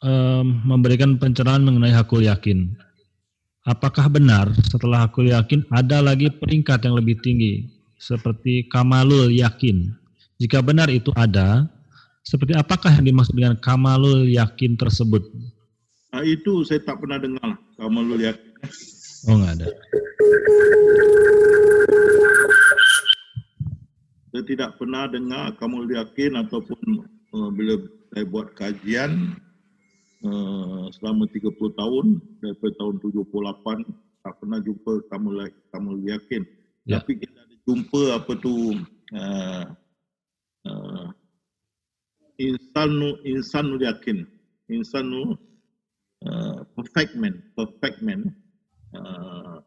um, memberikan pencerahan mengenai hakul yakin. Apakah benar setelah hakul yakin ada lagi peringkat yang lebih tinggi seperti kamalul yakin? Jika benar itu ada, seperti apakah yang dimaksud dengan kamalul yakin tersebut? Nah, itu saya tak pernah dengar kamalul yakin. Oh nggak ada. saya tidak pernah dengar kamu yakin ataupun uh, bila saya buat kajian uh, selama 30 tahun daripada tahun 78 tak pernah jumpa kamu kamu yakin ya. tapi kita ada jumpa apa tu uh, uh, insanu insanu yakin insanu uh, perfect man perfect man uh,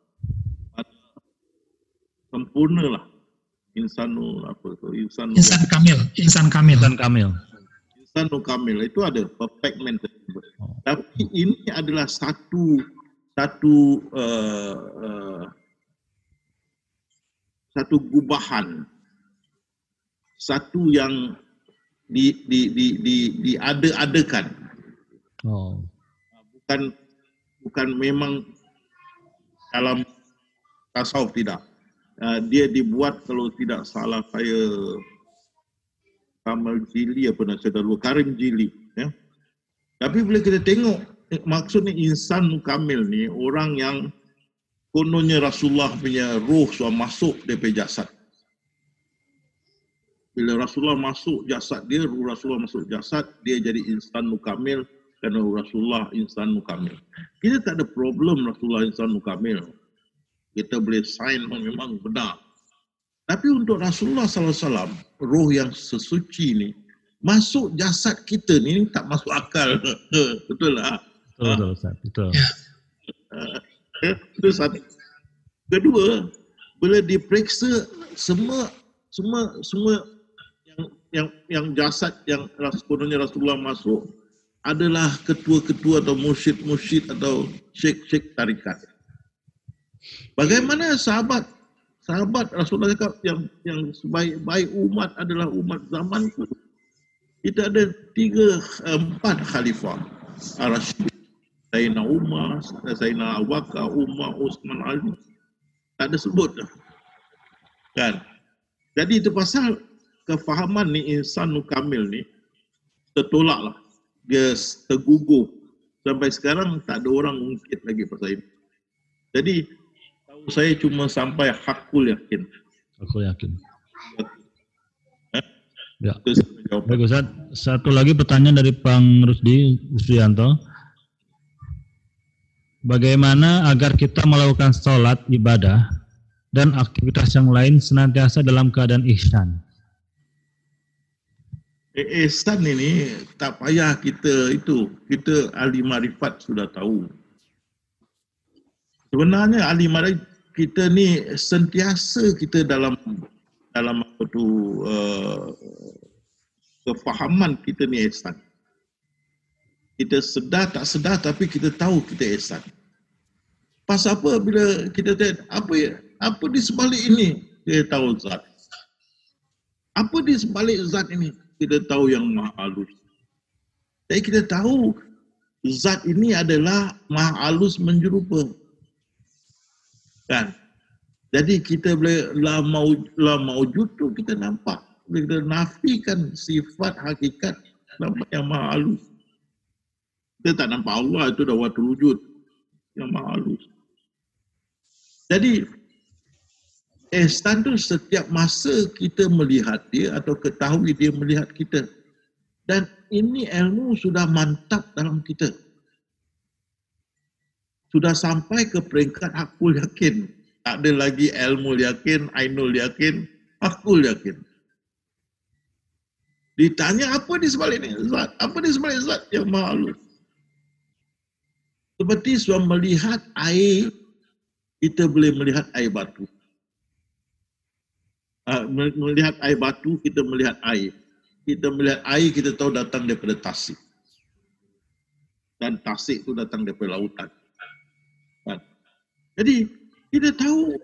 sempurna lah. Insanu apa tu? Insanu insan kamil insan kamil. Insan kamil. Insanu kamil itu ada perfect man oh. tapi ini adalah satu satu uh, uh, satu gubahan. Satu yang di di di di diada-adakan. Oh bukan bukan memang dalam tasawuf tidak uh, dia dibuat kalau tidak salah saya Kamal Jili apa nak saya tahu Karim Jili ya. Tapi bila kita tengok eh, maksudnya insan kamil ni orang yang kononnya Rasulullah punya roh sudah masuk punya jasad. Bila Rasulullah masuk jasad dia, roh Rasulullah masuk jasad, dia jadi insan mukamil kerana Rasulullah insan mukamil. Kita tak ada problem Rasulullah insan mukamil kita boleh sign memang benar. Tapi untuk Rasulullah SAW, roh yang sesuci ni, masuk jasad kita ni tak masuk akal. betul lah. Betul, betul, betul. Ya. Itu satu. Kedua, bila diperiksa semua semua semua yang yang yang jasad yang sepenuhnya Rasulullah masuk adalah ketua-ketua atau mursyid-mursyid atau syekh-syekh tarikat Bagaimana sahabat sahabat Rasulullah cakap yang yang sebaik-baik umat adalah umat zaman. Kita ada tiga empat khalifah. Ar-Rashid, Sayyidina Umar, Sayyidina Abu Bakar, Umar, Osman Ali. Tak ada sebut. Kan? Jadi itu pasal kefahaman ni insan kamil ni tertolak Dia tergugur. Sampai sekarang tak ada orang ungkit lagi pasal ini. Jadi tahu saya cuma sampai hakul yakin. Aku yakin. Ya. Itu. Baik Ustaz, satu lagi pertanyaan dari Bang Rusdi Rusdianto. Bagaimana agar kita melakukan sholat, ibadah, dan aktivitas yang lain senantiasa dalam keadaan ihsan? Eh, ihsan ini tak payah kita itu, kita ahli marifat sudah tahu. Sebenarnya ahli marifat kita ni sentiasa kita dalam dalam apa tu uh, kefahaman kita ni ihsan. Kita sedar tak sedar tapi kita tahu kita ihsan. Pasal apa bila kita tanya apa ya, apa di sebalik ini kita tahu zat. Apa di sebalik zat ini kita tahu yang maha halus. Jadi kita tahu zat ini adalah maha halus menjerupa. Kan? Jadi kita boleh la mau la maujud tu kita nampak. Bila kita nafikan sifat hakikat nampak yang maha halus. Kita tak nampak Allah itu dah waktu wujud yang maha halus. Jadi ihsan tu setiap masa kita melihat dia atau ketahui dia melihat kita. Dan ini ilmu sudah mantap dalam kita. Sudah sampai ke peringkat akul yakin. Tak ada lagi ilmu yakin, ainul yakin, akul yakin. Ditanya apa di sebalik ini? Zat. Apa di sebalik zat yang maha halus? Seperti sudah melihat air kita boleh melihat air batu. Uh, melihat air batu, kita melihat air. Kita melihat air, kita tahu datang daripada tasik. Dan tasik itu datang daripada lautan. Kan? Jadi, kita tahu,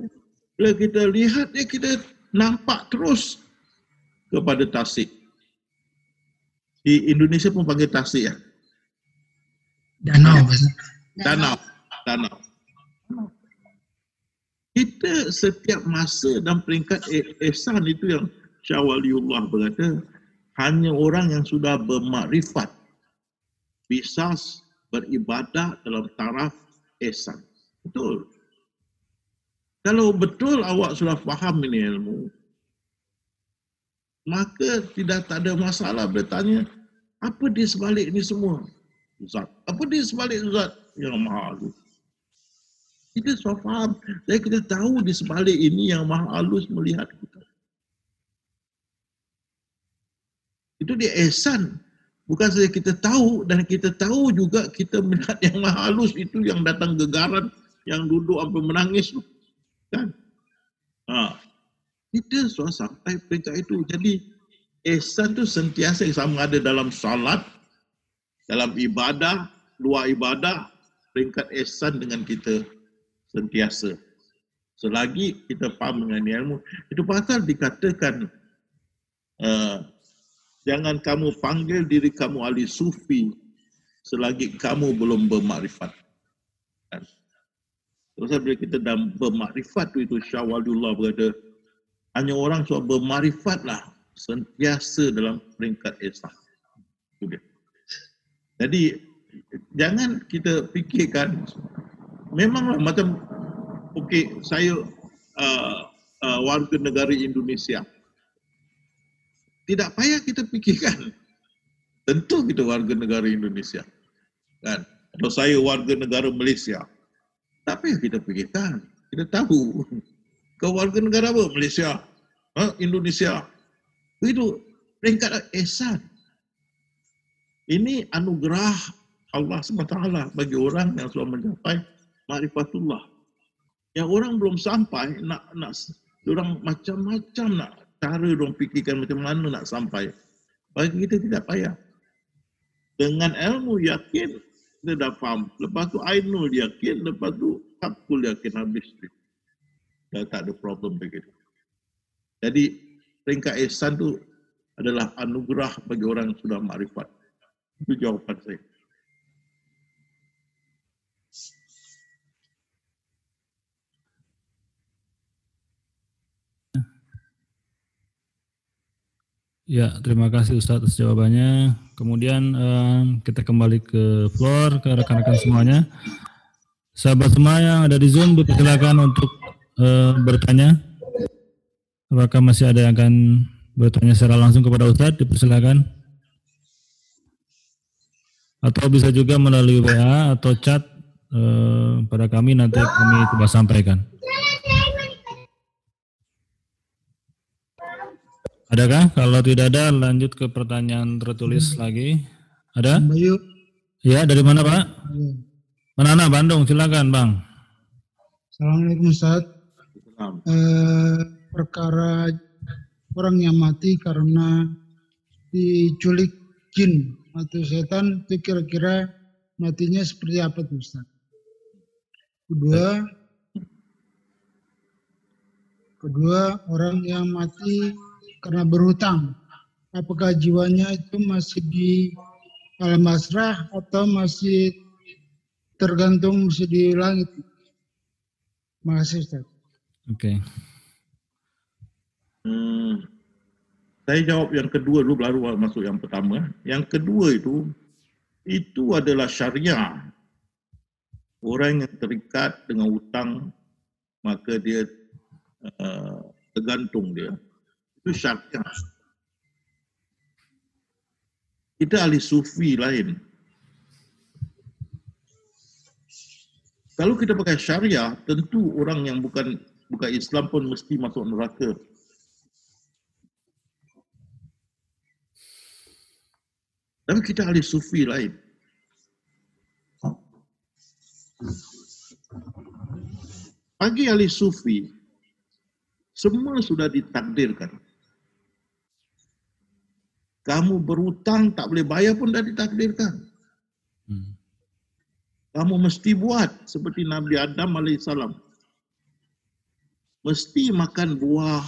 bila kita lihat kita nampak terus kepada tasik. Di Indonesia pun panggil tasik ya. Danau. Danau. Danau kita setiap masa dan peringkat eh- ihsan itu yang Syawaliullah berkata hanya orang yang sudah bermakrifat bisa beribadah dalam taraf ihsan. Betul. Kalau betul awak sudah faham ini ilmu, maka tidak tak ada masalah bertanya apa di sebalik ini semua? Zat. Apa di sebalik zat yang maha halus? Kita sudah faham. Dan kita tahu di sebalik ini yang maha halus melihat kita. Itu dia ehsan. Bukan saja kita tahu dan kita tahu juga kita melihat yang maha halus itu yang datang gegaran, yang duduk sampai menangis. Kan? Ha. Kita sudah sampai peringkat itu. Jadi ehsan itu sentiasa sama ada dalam salat, dalam ibadah, luar ibadah, peringkat ehsan dengan kita sentiasa. Selagi kita faham dengan ilmu, itu pasal dikatakan uh, jangan kamu panggil diri kamu ahli sufi selagi kamu belum bermakrifat. Kan? Terus bila kita dah bermakrifat tu itu Syawalullah berkata hanya orang sudah bermakrifatlah sentiasa dalam peringkat esah. Jadi jangan kita fikirkan memanglah macam okey saya uh, uh, warga negara Indonesia. Tidak payah kita fikirkan. Tentu kita warga negara Indonesia kan? Atau saya warga negara Malaysia. Tak payah kita fikirkan. Kita tahu. Ke warga negara apa? Malaysia. Ha? Indonesia. Itu peringkat ihsan ini anugerah Allah SWT bagi orang yang sudah mencapai makrifatullah. Yang orang belum sampai nak nak orang macam-macam nak cara orang fikirkan macam mana nak sampai. Bagi kita tidak payah. Dengan ilmu yakin Dia dah faham. Lepas tu Ainul yakin, lepas tu Hakul yakin habis dia. Dah tak ada problem begitu. Jadi peringkat ihsan tu adalah anugerah bagi orang yang sudah makrifat. Itu jawapan saya. Ya, terima kasih Ustadz atas jawabannya. Kemudian eh, kita kembali ke floor, ke rekan-rekan semuanya. Sahabat semua yang ada di Zoom, dipersilakan untuk eh, bertanya. Apakah masih ada yang akan bertanya secara langsung kepada Ustadz? Dipersilakan. Atau bisa juga melalui WA atau chat eh, pada kami nanti kami coba sampaikan. Adakah? Kalau tidak ada, lanjut ke pertanyaan tertulis lagi. Ada? Bayu. Ya, dari mana Pak? Manana, Bandung. Silakan Bang. Assalamualaikum Ustaz. Eh, perkara orang yang mati karena diculik jin atau setan itu kira-kira matinya seperti apa tuh Ustaz? Kedua, kedua orang yang mati karena berhutang, apakah jiwanya itu masih di alam masrah atau masih tergantung masih di langit? Makasih Ustaz. Oke. Hmm, saya jawab yang kedua dulu baru masuk yang pertama. Yang kedua itu itu adalah syariah. Orang yang terikat dengan hutang maka dia uh, tergantung dia. Itu syariah. Kita ahli sufi lain. Kalau kita pakai syariah, tentu orang yang bukan bukan Islam pun mesti masuk neraka. Tapi kita ahli sufi lain. Bagi ahli sufi, semua sudah ditakdirkan. Kamu berhutang tak boleh bayar pun dah ditakdirkan. Hmm. Kamu mesti buat seperti Nabi Adam AS. Mesti makan buah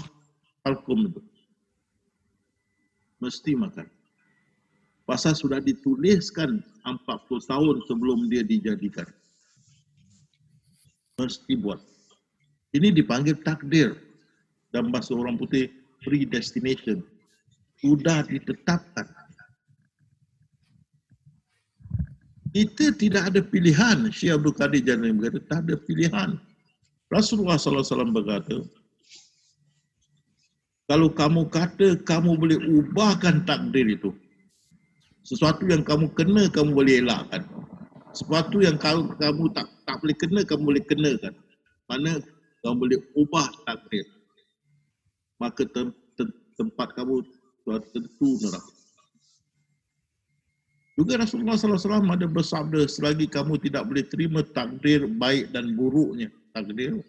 alkum itu. Mesti makan. Pasal sudah dituliskan 40 tahun sebelum dia dijadikan. Mesti buat. Ini dipanggil takdir. Dan bahasa orang putih predestination. Sudah ditetapkan. Kita tidak ada pilihan. Syekh Abdul Qadir Jalani berkata, tak ada pilihan. Rasulullah SAW berkata, kalau kamu kata kamu boleh ubahkan takdir itu, sesuatu yang kamu kena kamu boleh elakkan. Sesuatu yang kamu, kamu tak tak boleh kena kamu boleh kenakan. Mana kamu boleh ubah takdir. Maka tem, tem, tempat kamu suatu tentu neraka. Juga Rasulullah SAW ada bersabda selagi kamu tidak boleh terima takdir baik dan buruknya takdir.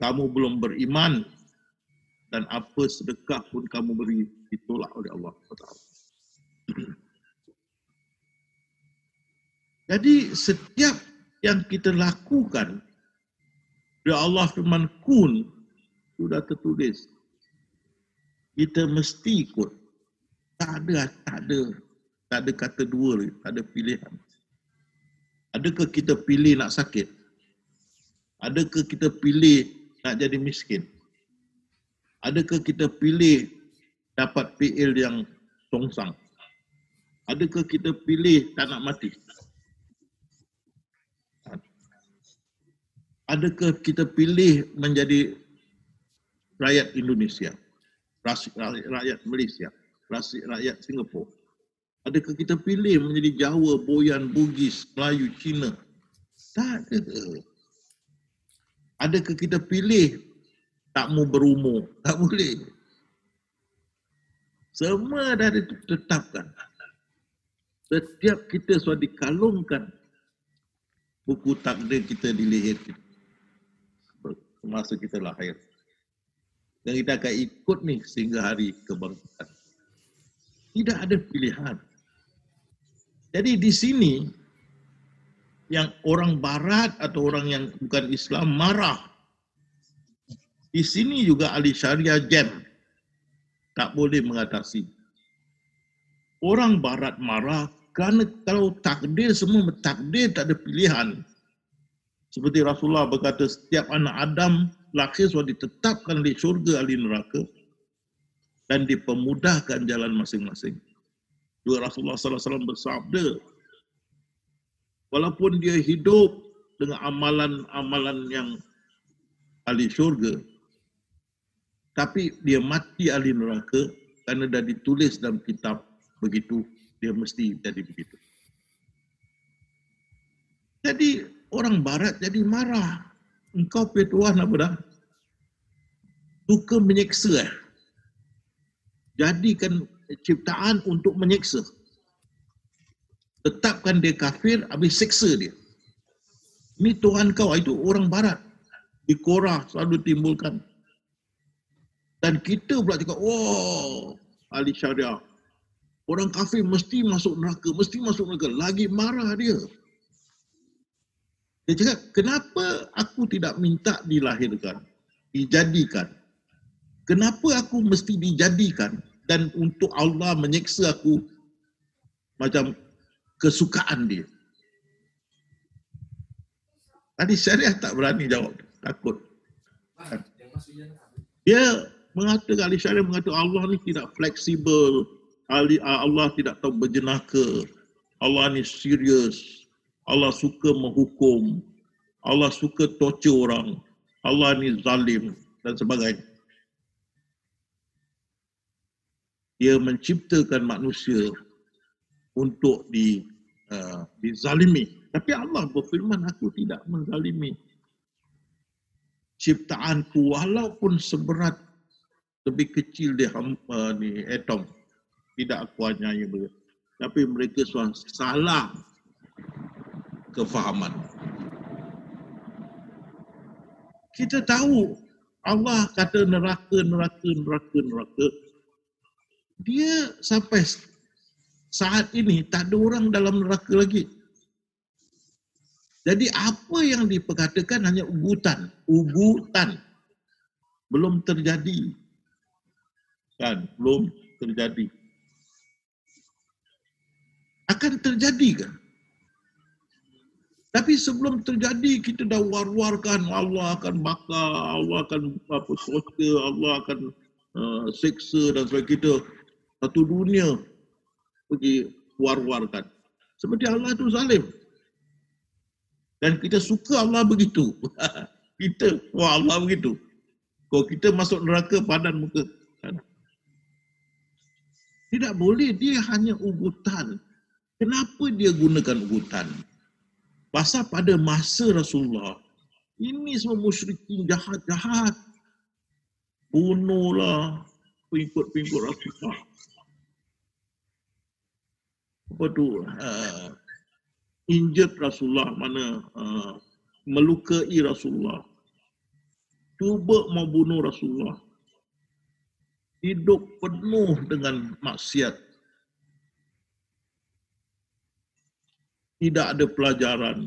Kamu belum beriman dan apa sedekah pun kamu beri ditolak oleh Allah Jadi setiap yang kita lakukan Ya Allah firman kun sudah tertulis. Kita mesti ikut. Tak ada, tak ada, tak ada kata dua lagi, tak ada pilihan. Adakah kita pilih nak sakit? Adakah kita pilih nak jadi miskin? Adakah kita pilih dapat PL yang songsang? Adakah kita pilih tak nak mati? Adakah kita pilih menjadi rakyat Indonesia? Rakyat Malaysia? Rakyat Singapura? Adakah kita pilih menjadi Jawa, Boyan, Bugis, Melayu, Cina? Tak ada. Adakah kita pilih tak mau berumur? Tak boleh. Semua dah ditetapkan. Setiap kita sudah dikalungkan buku takdir kita di leher kita. Semasa kita lahir. Dan kita akan ikut ni sehingga hari kebangkitan. Tidak ada pilihan. Jadi di sini yang orang barat atau orang yang bukan Islam marah. Di sini juga ahli syariah jam. Tak boleh mengatasi. Orang barat marah kerana kalau takdir semua takdir tak ada pilihan. Seperti Rasulullah berkata setiap anak Adam lahir sudah ditetapkan di syurga ahli neraka dan dipermudahkan jalan masing-masing. Juga Rasulullah SAW bersabda, walaupun dia hidup dengan amalan-amalan yang ahli syurga, tapi dia mati ahli neraka kerana dah ditulis dalam kitab begitu, dia mesti jadi begitu. Jadi orang barat jadi marah. Engkau punya Tuhan apa dah? Suka menyeksa. Eh? Jadikan ciptaan untuk menyeksa tetapkan dia kafir, habis seksa dia. Ini Tuhan kau, itu orang barat. Di Korah selalu timbulkan. Dan kita pula cakap, wow, ahli syariah. Orang kafir mesti masuk neraka, mesti masuk neraka. Lagi marah dia. Dia cakap, kenapa aku tidak minta dilahirkan, dijadikan? Kenapa aku mesti dijadikan dan untuk Allah menyeksa aku macam kesukaan dia. Tadi syariah tak berani jawab, takut. Dia mengatakan, ahli syariah mengatakan Allah ni tidak fleksibel, Allah tidak tahu berjenaka, Allah ni serius, Allah suka menghukum, Allah suka torture orang, Allah ni zalim dan sebagainya. Dia menciptakan manusia untuk di uh, dizalimi. Tapi Allah berfirman, aku tidak menzalimi. Ciptaanku walaupun seberat lebih kecil di, uh, di atom. Tidak aku hanya. Tapi mereka salah kefahaman. Kita tahu Allah kata neraka, neraka, neraka, neraka. Dia sampai saat ini tak ada orang dalam neraka lagi. Jadi apa yang diperkatakan hanya ugutan. Ugutan. Belum terjadi. Kan? Belum terjadi. Akan terjadi kan? Tapi sebelum terjadi kita dah war-warkan Allah akan bakar, Allah akan apa soka, Allah akan uh, seksa dan sebagainya kita satu dunia pergi war-warkan. Seperti Allah itu zalim. Dan kita suka Allah begitu. kita, wah Allah begitu. Kalau kita masuk neraka padan muka. Tidak boleh, dia hanya ugutan. Kenapa dia gunakan ugutan? Pasal pada masa Rasulullah, ini semua musyrikin jahat-jahat. Bunuhlah pengikut-pengikut Rasulullah. Apa tu? Uh, injured Rasulullah mana uh, melukai Rasulullah. Cuba mau bunuh Rasulullah. Hidup penuh dengan maksiat tidak ada pelajaran.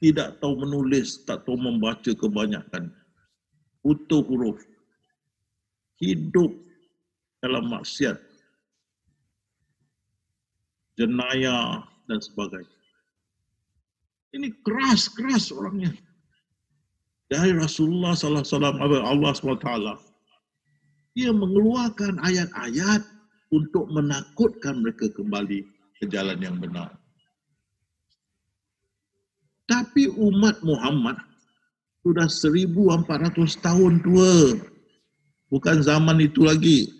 Tidak tahu menulis tak tahu membaca kebanyakan. Utuh huruf. Hidup dalam maksiat. Jenayah dan sebagainya. Ini keras-keras orangnya. Dari Rasulullah sallallahu alaihi wasallam Allah SWT. Dia mengeluarkan ayat-ayat untuk menakutkan mereka kembali ke jalan yang benar. Tapi umat Muhammad sudah 1400 tahun tua. Bukan zaman itu lagi.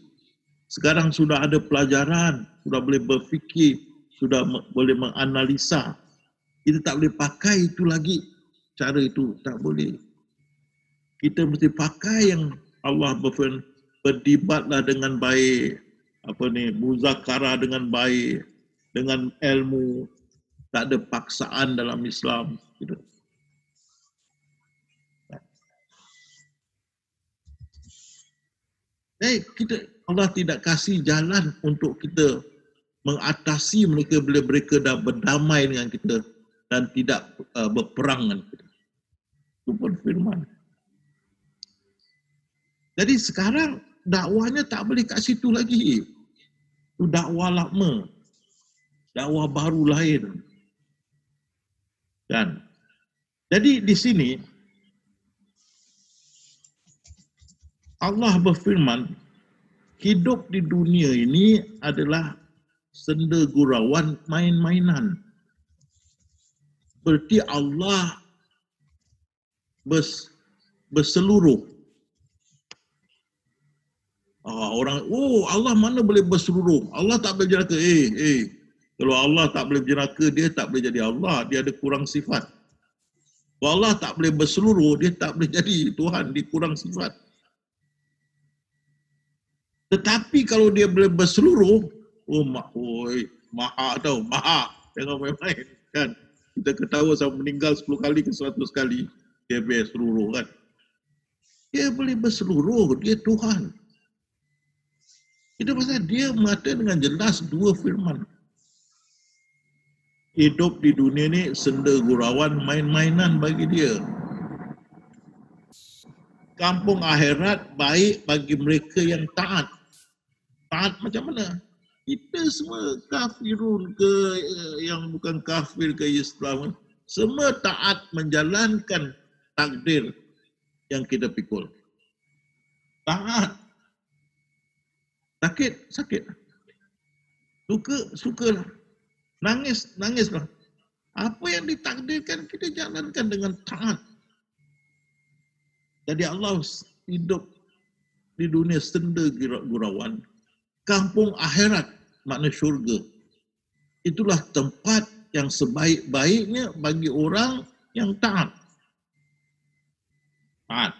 Sekarang sudah ada pelajaran, sudah boleh berfikir, sudah boleh menganalisa. Kita tak boleh pakai itu lagi. Cara itu tak boleh. Kita mesti pakai yang Allah berfirman, berdebatlah dengan baik. Apa ni, muzakara dengan baik. Dengan ilmu. Tak ada paksaan dalam Islam. Gitu. Eh, kita Allah tidak kasih jalan untuk kita mengatasi mereka bila mereka dah berdamai dengan kita dan tidak uh, berperang dengan kita. Itu pun firman. Jadi sekarang dakwahnya tak boleh kat situ lagi. Itu dakwah lama. Dakwah baru lain. Dan jadi di sini Allah berfirman hidup di dunia ini adalah senda gurauan main-mainan. Berarti Allah bers, berseluruh. Ah, orang, oh Allah mana boleh berseluruh? Allah tak boleh jenaka. Eh, eh. Kalau Allah tak boleh jenaka, dia tak boleh jadi Allah. Dia ada kurang sifat. Kalau Allah tak boleh berseluruh, dia tak boleh jadi Tuhan. Dia kurang sifat. Tetapi kalau dia boleh berseluruh, oh mak, oi, maha tau, maha. Jangan main-main. Kan? Kita ketawa sama meninggal 10 kali ke 100 kali, dia boleh seluruh kan. Dia boleh berseluruh, dia Tuhan. Itu pasal dia mengatakan dengan jelas dua firman. Hidup di dunia ni senda gurauan main-mainan bagi dia. Kampung akhirat baik bagi mereka yang taat. Taat macam mana? Kita semua kafirun ke yang bukan kafir ke Islam. Semua taat menjalankan takdir yang kita pikul. Taat Sakit, sakit. Suka, sukalah. Nangis, nangislah. Apa yang ditakdirkan kita jalankan dengan taat. Jadi Allah hidup di dunia senda gurauan. Kampung akhirat makna syurga. Itulah tempat yang sebaik-baiknya bagi orang yang taat. Taat.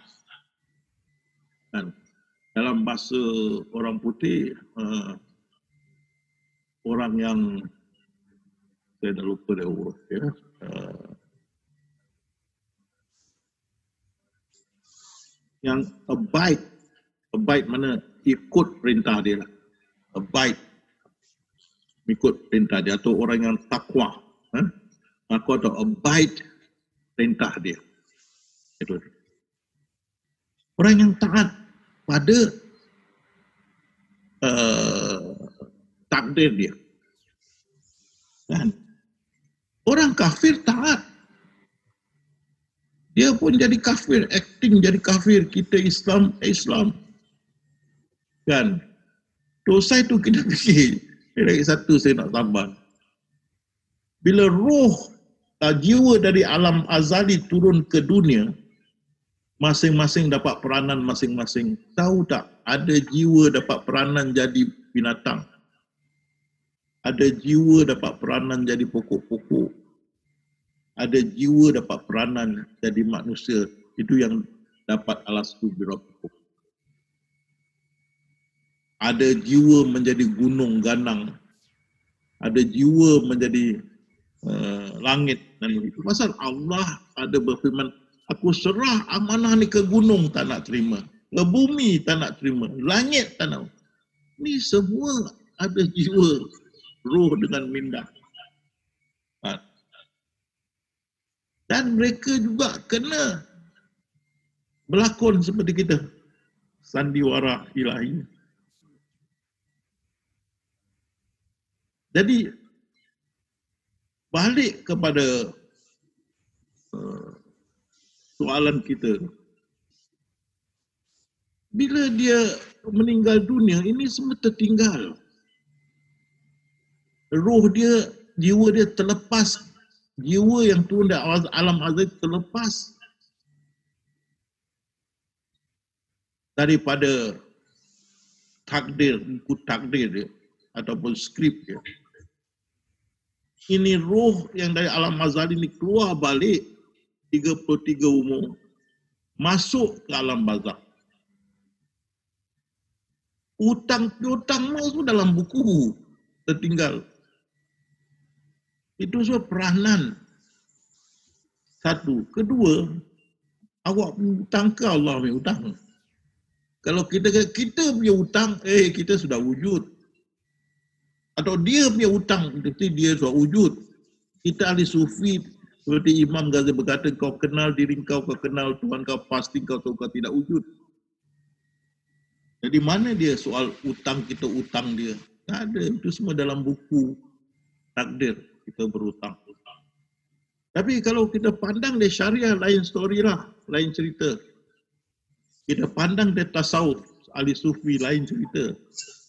Dan dalam bahasa orang putih uh, orang yang dia huruf ya uh, yang abide abide mana ikut perintah dia lah abide ikut perintah dia atau orang yang takwa eh? takwa atau abide perintah dia itu orang yang taat pada uh, takdir dia. Kan? Orang kafir taat. Dia pun jadi kafir, acting jadi kafir. Kita Islam, Islam. Kan? Dosa itu kita fikir. Lagi satu saya nak tambah. Bila roh uh, jiwa dari alam azali turun ke dunia, masing-masing dapat peranan masing-masing. Tahu tak ada jiwa dapat peranan jadi binatang. Ada jiwa dapat peranan jadi pokok-pokok. Ada jiwa dapat peranan jadi manusia. Itu yang dapat alas pokok. Ada jiwa menjadi gunung ganang. Ada jiwa menjadi uh, langit. Dan itu pasal Allah ada berfirman, Aku serah amanah ni ke gunung tak nak terima. Ke bumi tak nak terima. Langit tak nak. Ni semua ada jiwa roh dengan minda. Ha. Dan mereka juga kena berlakon seperti kita. Sandiwara ilahi. Jadi balik kepada uh, soalan kita. Bila dia meninggal dunia, ini semua tertinggal. Roh dia, jiwa dia terlepas. Jiwa yang turun dari alam azab terlepas. Daripada takdir, ikut takdir dia. Ataupun skrip dia. Ini roh yang dari alam azal ini keluar balik 33 umur masuk ke alam bazak. Utang-utang tu dalam buku tertinggal. Itu semua peranan. Satu. Kedua, awak hutang ke Allah punya hutang? Kalau kita kita punya hutang, eh kita sudah wujud. Atau dia punya hutang, berarti dia sudah wujud. Kita ahli sufi, seperti Imam Ghazali berkata, kau kenal diri kau, kau kenal Tuhan kau, pasti kau tahu kau tidak wujud. Jadi mana dia soal utang kita utang dia? Tak ada, itu semua dalam buku takdir kita berutang. Tapi kalau kita pandang dia syariah, lain story lah, lain cerita. Kita pandang dia tasawuf, ahli sufi, lain cerita.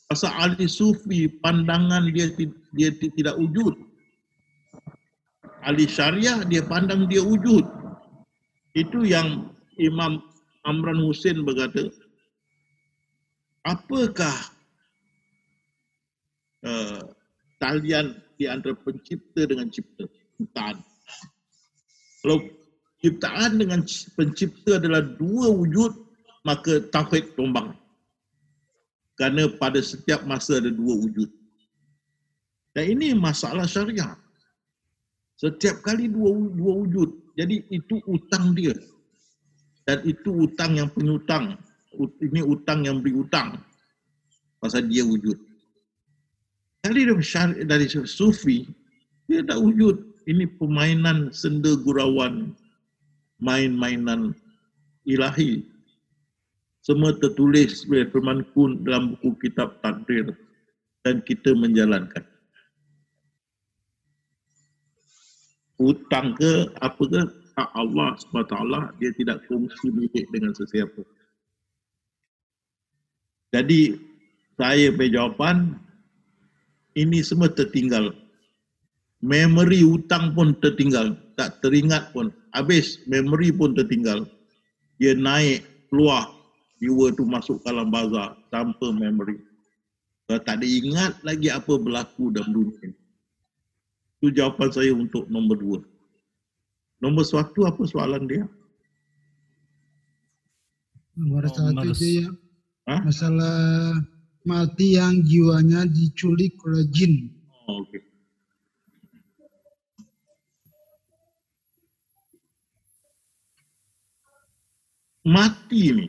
Pasal ahli sufi, pandangan dia dia tidak wujud. Ahli syariah, dia pandang dia wujud. Itu yang Imam Amran Hussein berkata, apakah uh, talian di antara pencipta dengan cipta? Ciptaan. Kalau ciptaan dengan pencipta adalah dua wujud, maka tauhid tumbang. Kerana pada setiap masa ada dua wujud. Dan ini masalah syariah. Setiap kali dua, dua wujud. Jadi itu utang dia. Dan itu utang yang penyutang. Ini utang yang beri utang. Pasal dia wujud. Dari dari sufi, dia tak wujud ini permainan senda gurauan, main-mainan ilahi. Semua tertulis oleh Firman Kun dalam buku kitab takdir dan kita menjalankan. Hutang ke apa ke, tak Allah SWT dia tidak kongsi milik dengan sesiapa. Jadi saya punya jawapan, ini semua tertinggal memori hutang pun tertinggal, tak teringat pun. Habis memori pun tertinggal. Dia naik, keluar, jiwa tu masuk dalam bazar tanpa memori. Kalau tak diingat lagi apa berlaku dalam dunia ini. Itu jawapan saya untuk nombor dua. Nombor satu apa soalan dia? Nomor oh, satu itu ya. Ha? Masalah mati yang jiwanya diculik oleh jin. Oh, okay. mati ni.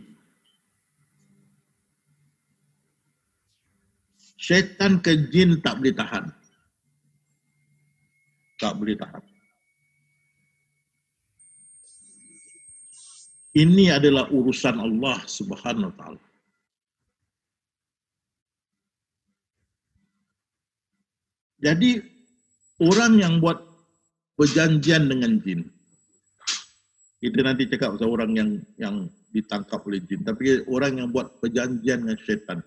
Syaitan ke jin tak boleh tahan. Tak boleh tahan. Ini adalah urusan Allah Subhanahu Wa Taala. Jadi orang yang buat perjanjian dengan jin, kita nanti cakap pasal orang yang yang ditangkap oleh jin tapi orang yang buat perjanjian dengan syaitan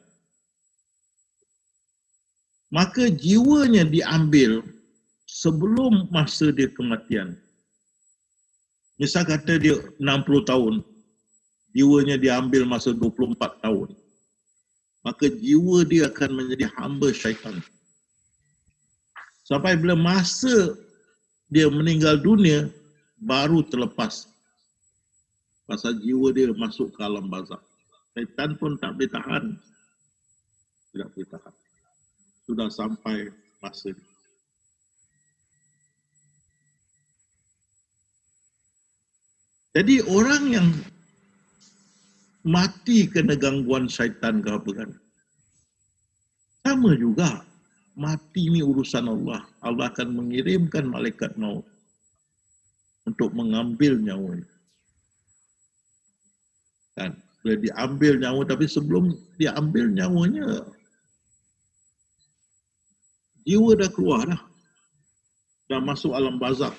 maka jiwanya diambil sebelum masa dia kematian. Misal kata dia 60 tahun jiwanya diambil masa 24 tahun maka jiwa dia akan menjadi hamba syaitan sampai bila masa dia meninggal dunia baru terlepas pasal jiwa dia masuk ke alam bazak. Syaitan pun tak boleh tahan. Tidak boleh tahan. Sudah sampai masa ini. Jadi orang yang mati kena gangguan syaitan ke apa kan? Sama juga. Mati ni urusan Allah. Allah akan mengirimkan malaikat maut untuk mengambil nyawa kan? Boleh diambil nyawa tapi sebelum diambil nyawanya jiwa dah keluar dah. Dah masuk alam bazak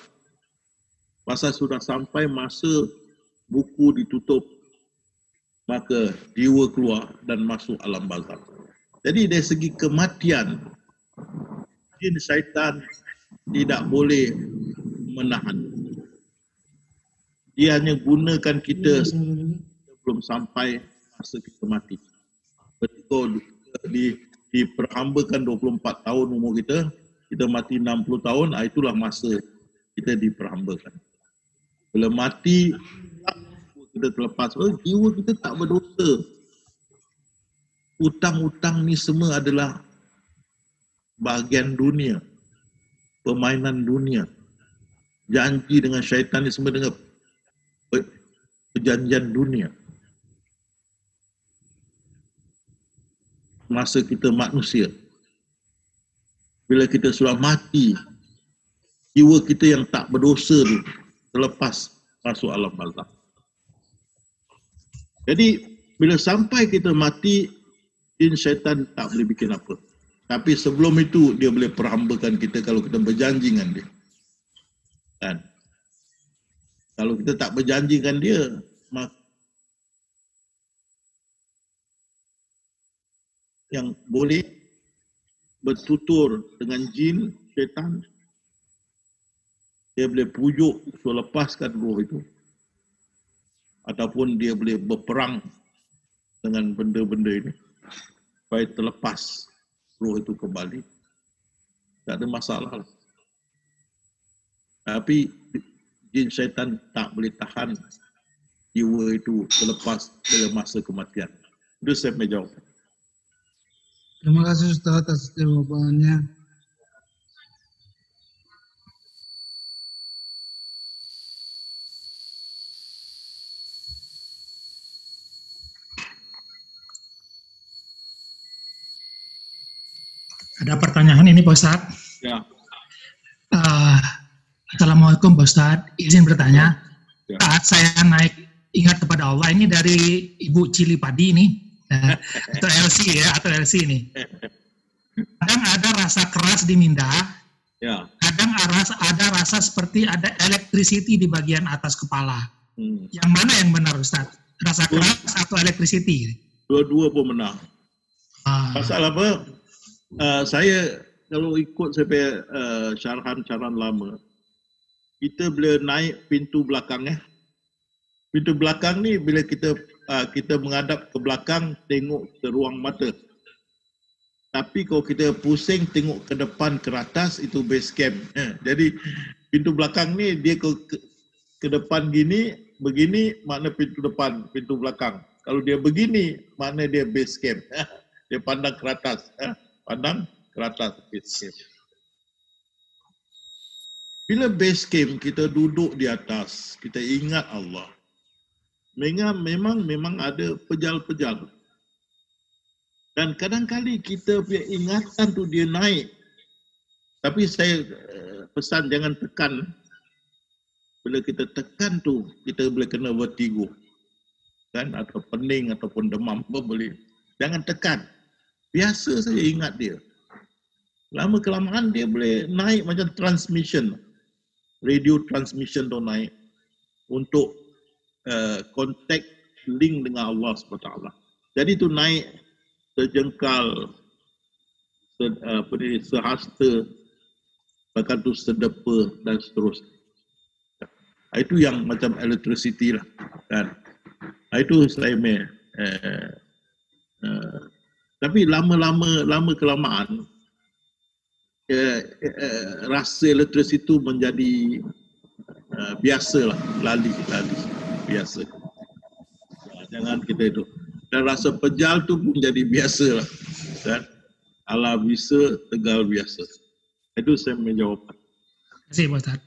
pasal sudah sampai masa buku ditutup maka jiwa keluar dan masuk alam bazak jadi dari segi kematian jin syaitan tidak boleh menahan dia hanya gunakan kita belum sampai masa kita mati. Betul di diperhambakan 24 tahun umur kita, kita mati 60 tahun, ah, itulah masa kita diperhambakan. Bila mati, kita terlepas. Oh, jiwa kita tak berdosa. Utang-utang ni semua adalah bahagian dunia. Permainan dunia. Janji dengan syaitan ni semua dengan perjanjian dunia. masa kita manusia. bila kita sudah mati, jiwa kita yang tak berdosa tu terlepas masuk alam barzakh. Jadi bila sampai kita mati, jin syaitan tak boleh bikin apa. Tapi sebelum itu dia boleh perhambakan kita kalau kita berjanji dengan dia. Kan? Kalau kita tak berjanji dengan dia, mak yang boleh bertutur dengan jin, syaitan, dia boleh pujuk suruh lepaskan roh itu. Ataupun dia boleh berperang dengan benda-benda ini. Supaya terlepas roh itu kembali. Tak ada masalah. Tapi jin syaitan tak boleh tahan jiwa itu terlepas dari masa kematian. Itu saya menjawab. Terima kasih Ustaz atas jawabannya. Ada pertanyaan ini Pak Ustaz. Ya. Uh, Assalamualaikum Pak Ustaz, izin bertanya. Ya. Saat saya naik ingat kepada Allah ini dari Ibu Cili Padi ini, uh, atau LC ya, atau LC ini. Kadang ada rasa keras di minda, ya. kadang ada, ada rasa seperti ada electricity di bagian atas kepala. Hmm. Yang mana yang benar Ustaz? Rasa keras atau electricity? Dua-dua pun benar. Ah. Pasal apa? Uh, saya kalau ikut saya uh, syarahan-syarahan lama, kita bila naik pintu belakang eh. Pintu belakang ni bila kita uh, kita menghadap ke belakang tengok ke ruang mata. Tapi kalau kita pusing tengok ke depan ke atas itu base camp. Eh, jadi pintu belakang ni dia ke, ke ke depan gini begini makna pintu depan pintu belakang. Kalau dia begini makna dia base camp. dia pandang ke atas. Pandang ke atas base camp. Bila base camp kita duduk di atas, kita ingat Allah. Memang memang memang ada pejal-pejal. Dan kadang-kali kita punya ingatan tu dia naik. Tapi saya eh, pesan jangan tekan. Bila kita tekan tu, kita boleh kena vertigo. Kan? Atau pening ataupun demam pun boleh. Jangan tekan biasa saja ingat dia. Lama kelamaan dia boleh naik macam transmission. Radio transmission tu naik untuk uh, contact link dengan Allah SWT. Jadi tu naik sejengkal, se, uh, apa ni, sehasta, bahkan tu sedepa dan seterusnya. Itu yang macam electricity lah. Kan? Itu saya uh, uh, tapi lama-lama lama kelamaan eh, eh, rasa letras itu menjadi eh, biasalah lali lali biasa. Jangan kita itu dan rasa pejal tu pun jadi biasa lah kan? Ala bisa tegal biasa. Itu saya menjawab terima kasih Ustaz.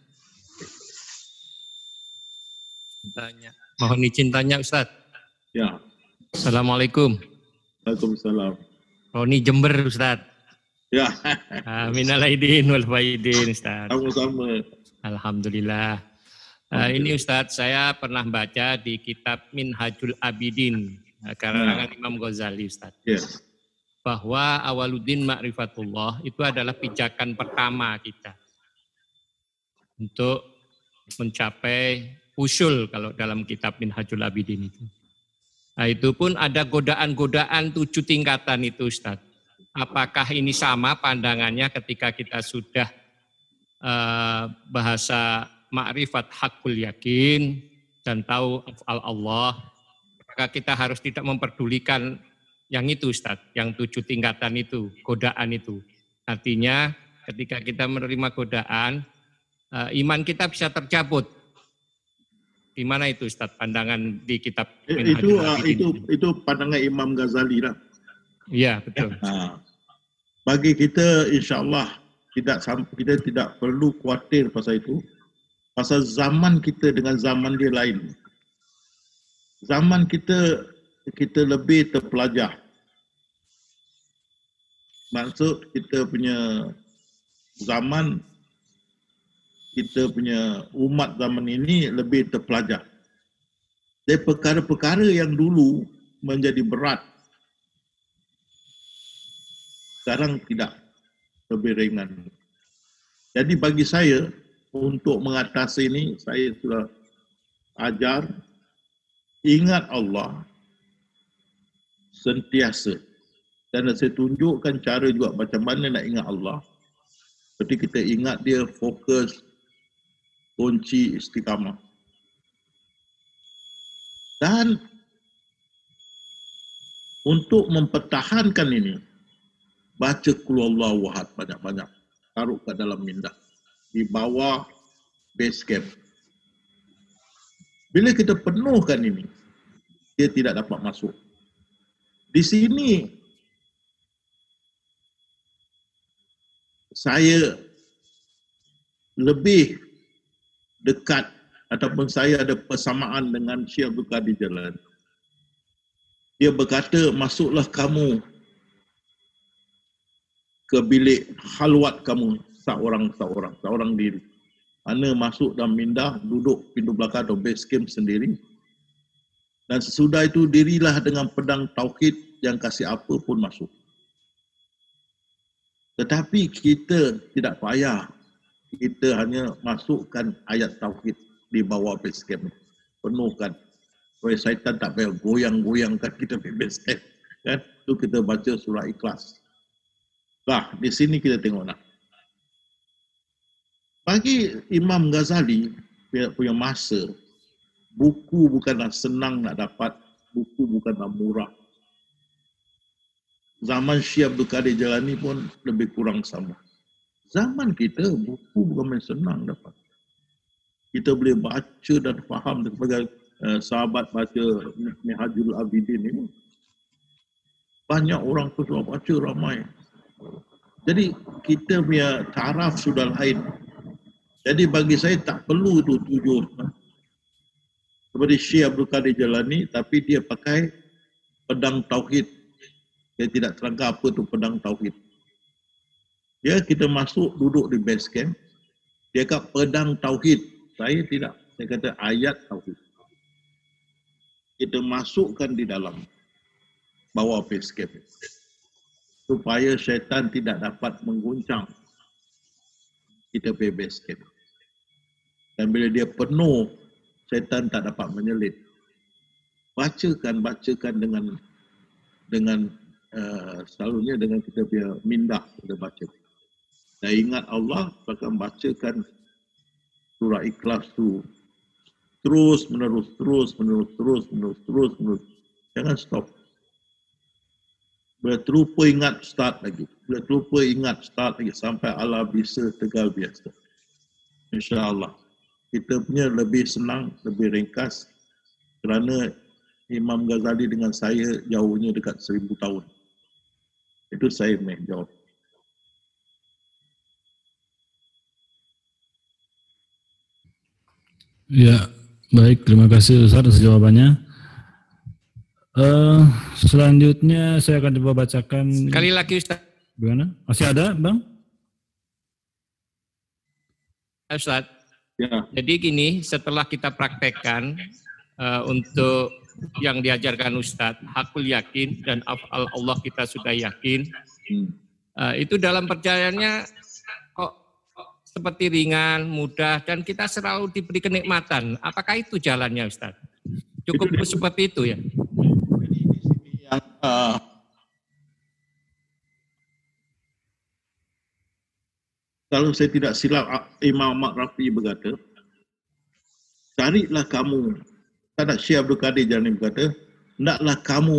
Tanya mohon izin tanya Ustaz. Ya. Assalamualaikum Waalaikumsalam. Ini Jember Ustaz. Ya. Amin alaidin wal faidin Ustaz. Sama-sama. Alhamdulillah. Uh, ini Ustaz, saya pernah baca di kitab Minhajul Abidin uh, karangan ya. Imam Ghazali Ustaz. Yes. Bahwa awaluddin ma'rifatullah itu adalah pijakan pertama kita untuk mencapai usul kalau dalam kitab Minhajul Abidin itu. Nah itu pun ada godaan-godaan tujuh tingkatan itu Ustaz. Apakah ini sama pandangannya ketika kita sudah uh, bahasa ma'rifat hakul yakin dan tahu al Allah, maka kita harus tidak memperdulikan yang itu Ustaz, yang tujuh tingkatan itu, godaan itu. Artinya ketika kita menerima godaan, uh, iman kita bisa tercabut di mana itu Ustaz pandangan di kitab eh, itu uh, itu itu pandangan Imam Ghazali lah. Iya, betul. Ya, bagi kita insya-Allah tidak kita tidak perlu khawatir pasal itu. Pasal zaman kita dengan zaman dia lain. Zaman kita kita lebih terpelajar. Maksud kita punya zaman kita punya umat zaman ini lebih terpelajar. Dari perkara-perkara yang dulu menjadi berat, sekarang tidak lebih ringan. Jadi bagi saya, untuk mengatasi ini, saya sudah ajar, ingat Allah sentiasa. Dan saya tunjukkan cara juga macam mana nak ingat Allah. Seperti kita ingat dia fokus kunci istiqamah. Dan untuk mempertahankan ini, baca Allah wahad banyak-banyak. Taruh ke dalam minda. Di bawah base camp. Bila kita penuhkan ini, dia tidak dapat masuk. Di sini, saya lebih dekat ataupun saya ada persamaan dengan Syekh Abdul Qadir Jalan. Dia berkata, masuklah kamu ke bilik halwat kamu seorang-seorang, seorang diri. Ana masuk dan mindah, duduk pintu belakang atau base camp sendiri. Dan sesudah itu dirilah dengan pedang tauhid yang kasih apa pun masuk. Tetapi kita tidak payah kita hanya masukkan ayat tauhid di bawah base camp. Penuhkan. Supaya syaitan tak payah goyang-goyangkan kita di base camp. Kan? Itu kita baca surah ikhlas. Nah, di sini kita tengok nak. Bagi Imam Ghazali punya masa, buku bukanlah senang nak dapat, buku bukanlah murah. Zaman Syekh Abdul Qadir Jalani pun lebih kurang sama. Zaman kita buku bukan main senang dapat. Kita boleh baca dan faham sebagai uh, sahabat baca Mihajul Abidin ini. Banyak orang tu sudah baca ramai. Jadi kita punya taraf sudah lain. Jadi bagi saya tak perlu tu tujuh. Seperti Syekh Abdul Qadir Jalani tapi dia pakai pedang tauhid. Dia tidak terangkan apa tu pedang tauhid. Ya, kita masuk duduk di base camp. Dia kata pedang tauhid. Saya tidak. Saya kata ayat tauhid. Kita masukkan di dalam bawah base camp. Supaya syaitan tidak dapat mengguncang kita pergi base camp. Dan bila dia penuh, syaitan tak dapat menyelit. Bacakan, bacakan dengan dengan uh, selalunya dengan kita punya mindah kita baca dan ingat Allah akan bacakan surah ikhlas tu. Terus menerus terus menerus terus menerus terus menerus. Jangan stop. Bila terlupa ingat start lagi. Bila terlupa ingat start lagi. Sampai Allah bisa tegal biasa. Insyaallah. Kita punya lebih senang lebih ringkas. Kerana Imam Ghazali dengan saya jauhnya dekat seribu tahun. Itu saya main jawab Ya, baik. Terima kasih Ustaz atas jawabannya. Uh, selanjutnya saya akan coba bacakan. Sekali lagi Ustaz. Bagaimana? Masih ada, Bang? Ustaz. Ya. Jadi gini, setelah kita praktekkan uh, untuk yang diajarkan Ustadz, hakul yakin dan afal Allah kita sudah yakin. Hmm. Uh, itu dalam perjalanannya seperti ringan, mudah, dan kita selalu diberi kenikmatan. Apakah itu jalannya Ustaz? Cukup itu seperti itu ya? Yang, uh, kalau saya tidak silap, Imam Ahmad Rafi berkata, carilah kamu, tak Syekh Abdul Qadir Jani berkata, hendaklah kamu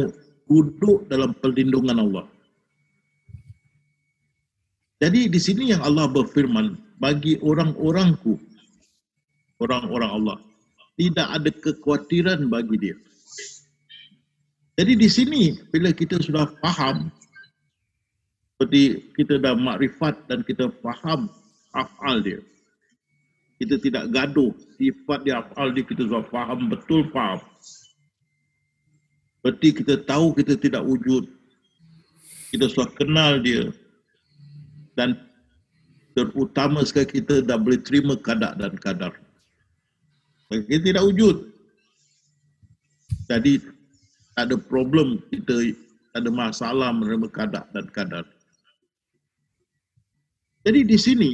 duduk dalam perlindungan Allah. Jadi di sini yang Allah berfirman, bagi orang-orangku, orang-orang Allah, tidak ada kekhawatiran bagi dia. Jadi di sini, bila kita sudah faham, seperti kita dah makrifat dan kita faham afal dia, kita tidak gaduh sifat dia afal dia, kita sudah faham, betul faham. Seperti kita tahu kita tidak wujud, kita sudah kenal dia, dan terutama sekali kita dah boleh terima kadar dan kadar. Kita tidak wujud. Jadi tak ada problem kita tak ada masalah menerima kadar dan kadar. Jadi di sini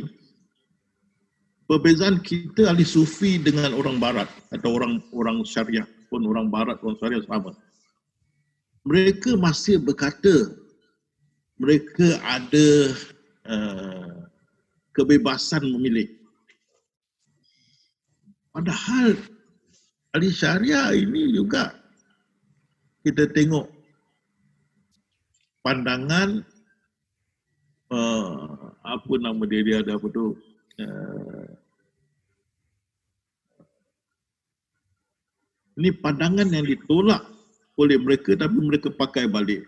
perbezaan kita ahli sufi dengan orang barat atau orang orang syariah pun orang barat orang syariah sama. Mereka masih berkata mereka ada uh, kebebasan memilih. Padahal ahli syariah ini juga kita tengok pandangan uh, apa nama dia dia ada apa tu uh, ini pandangan yang ditolak oleh mereka tapi mereka pakai balik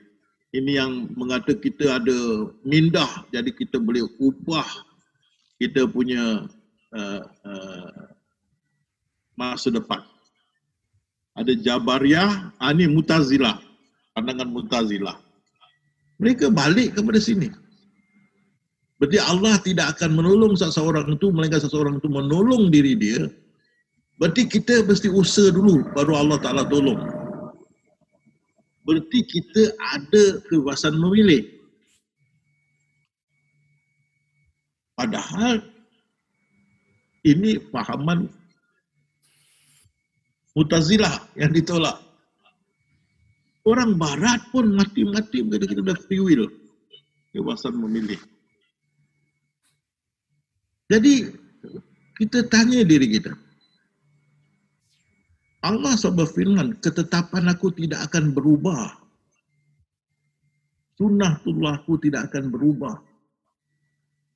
ini yang mengata kita ada mindah jadi kita boleh ubah kita punya uh, uh, masa depan ada Jabariyah, ah, ini Mutazilah, pandangan Mutazilah. Mereka balik kepada sini. Berarti Allah tidak akan menolong seseorang itu, melainkan seseorang itu menolong diri dia. Berarti kita mesti usaha dulu, baru Allah Ta'ala tolong. Berarti kita ada kebebasan memilih. Padahal ini pahaman Mutazilah yang ditolak. Orang barat pun mati-mati berkata kita dah free will. Kebebasan memilih. Jadi, kita tanya diri kita. Allah SWT firman, ketetapan aku tidak akan berubah. Sunnah Tullahku tidak akan berubah.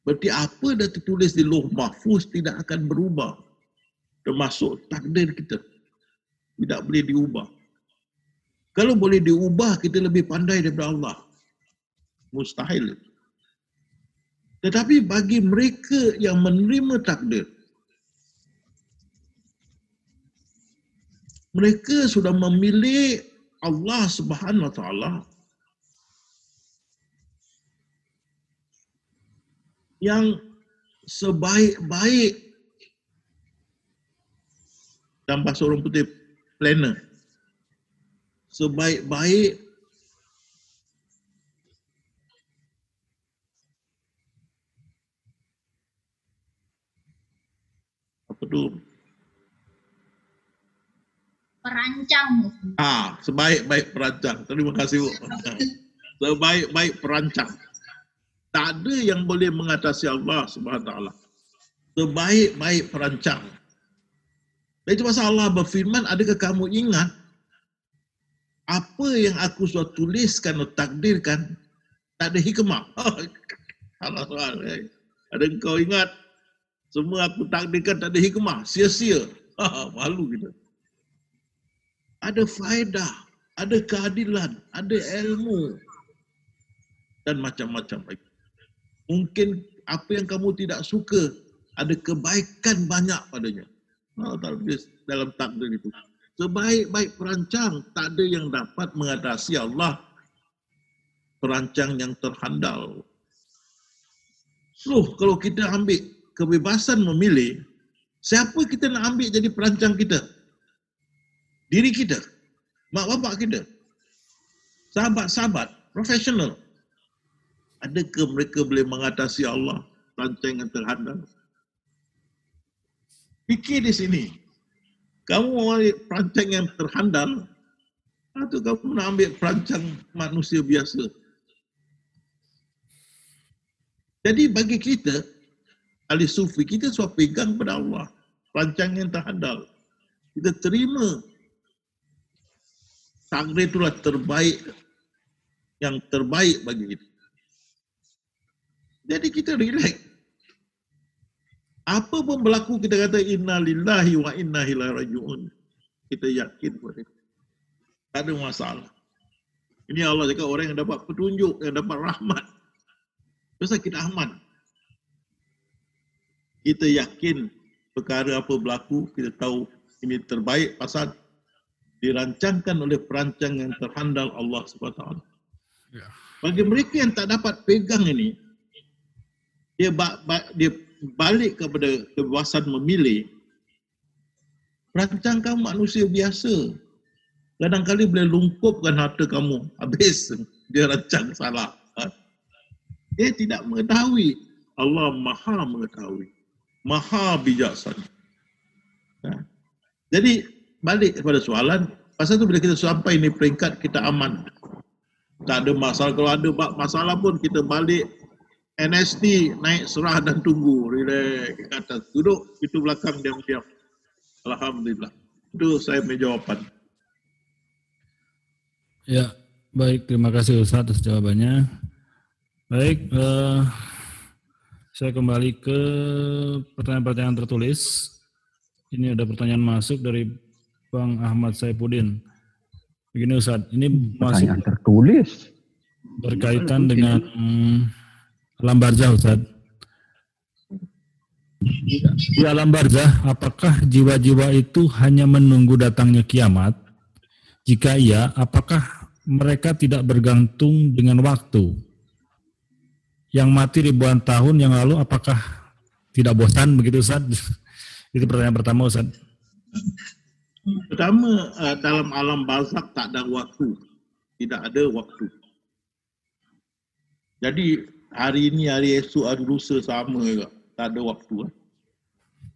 Berarti apa dah tertulis di loh mahfuz tidak akan berubah. Termasuk takdir kita tidak boleh diubah. Kalau boleh diubah, kita lebih pandai daripada Allah. Mustahil. Tetapi bagi mereka yang menerima takdir, mereka sudah memilih Allah Subhanahu Wa Taala yang sebaik-baik dan bahasa orang putih planner. Sebaik-baik apa tu? Perancang. Ah, sebaik-baik perancang. Terima kasih Bu. sebaik-baik perancang. Tak ada yang boleh mengatasi Allah Subhanahu taala. Sebaik-baik perancang. Dan itu pasal Allah berfirman, adakah kamu ingat apa yang aku sudah tuliskan atau takdirkan tak ada hikmah. Allah. Eh. Ada kau ingat semua aku takdirkan tak ada hikmah. Sia-sia. Malu kita. Ada faedah, ada keadilan, ada ilmu dan macam-macam lagi. Mungkin apa yang kamu tidak suka ada kebaikan banyak padanya. Allah tak dalam takdir itu. Sebaik-baik perancang, tak ada yang dapat mengatasi Allah perancang yang terhandal. Loh, kalau kita ambil kebebasan memilih, siapa kita nak ambil jadi perancang kita? Diri kita, mak bapak kita, sahabat-sahabat, profesional. Adakah mereka boleh mengatasi Allah perancang yang terhandal? Fikir di sini. Kamu ambil perancang yang terhandal atau kamu nak ambil perancang manusia biasa? Jadi bagi kita, ahli sufi, kita sudah pegang pada Allah. Perancang yang terhandal. Kita terima takdir itulah terbaik yang terbaik bagi kita. Jadi kita relax. Apa pun berlaku kita kata inna lillahi wa inna ilaihi rajiun. Kita yakin pada itu. Tak ada masalah. Ini Allah cakap orang yang dapat petunjuk, yang dapat rahmat. Pasal kita aman. Kita yakin perkara apa berlaku, kita tahu ini terbaik pasal dirancangkan oleh perancang yang terhandal Allah SWT. Ya. Bagi mereka yang tak dapat pegang ini, dia ba, ba, dia balik kepada kebebasan memilih rancangkan manusia biasa kadang-kadang boleh lungkupkan harta kamu habis dia rancang salah ha? dia tidak mengetahui Allah maha mengetahui maha bijaksana ha? jadi balik kepada soalan pasal tu bila kita sampai ni peringkat kita aman. Tak ada masalah. Kalau ada masalah pun kita balik NST naik serah dan tunggu. Relax. Ke atas. Duduk itu belakang diam-diam. Alhamdulillah. Itu saya punya jawapan. Ya baik. Terima kasih Ustaz atas jawabannya. Baik uh, saya kembali ke pertanyaan-pertanyaan tertulis. Ini ada pertanyaan masuk dari Bang Ahmad Saipudin begini Ustaz ini pertanyaan masuk tertulis berkaitan dengan alam barzah Ustaz. Di alam barzah, apakah jiwa-jiwa itu hanya menunggu datangnya kiamat? Jika iya, apakah mereka tidak bergantung dengan waktu? Yang mati ribuan tahun yang lalu, apakah tidak bosan begitu Ustaz? Itu pertanyaan pertama Ustaz. Pertama, eh, dalam alam barzak tak ada waktu. Tidak ada waktu. Jadi hari ini, hari esok, hari lusa sama juga. Tak ada waktu. Lah.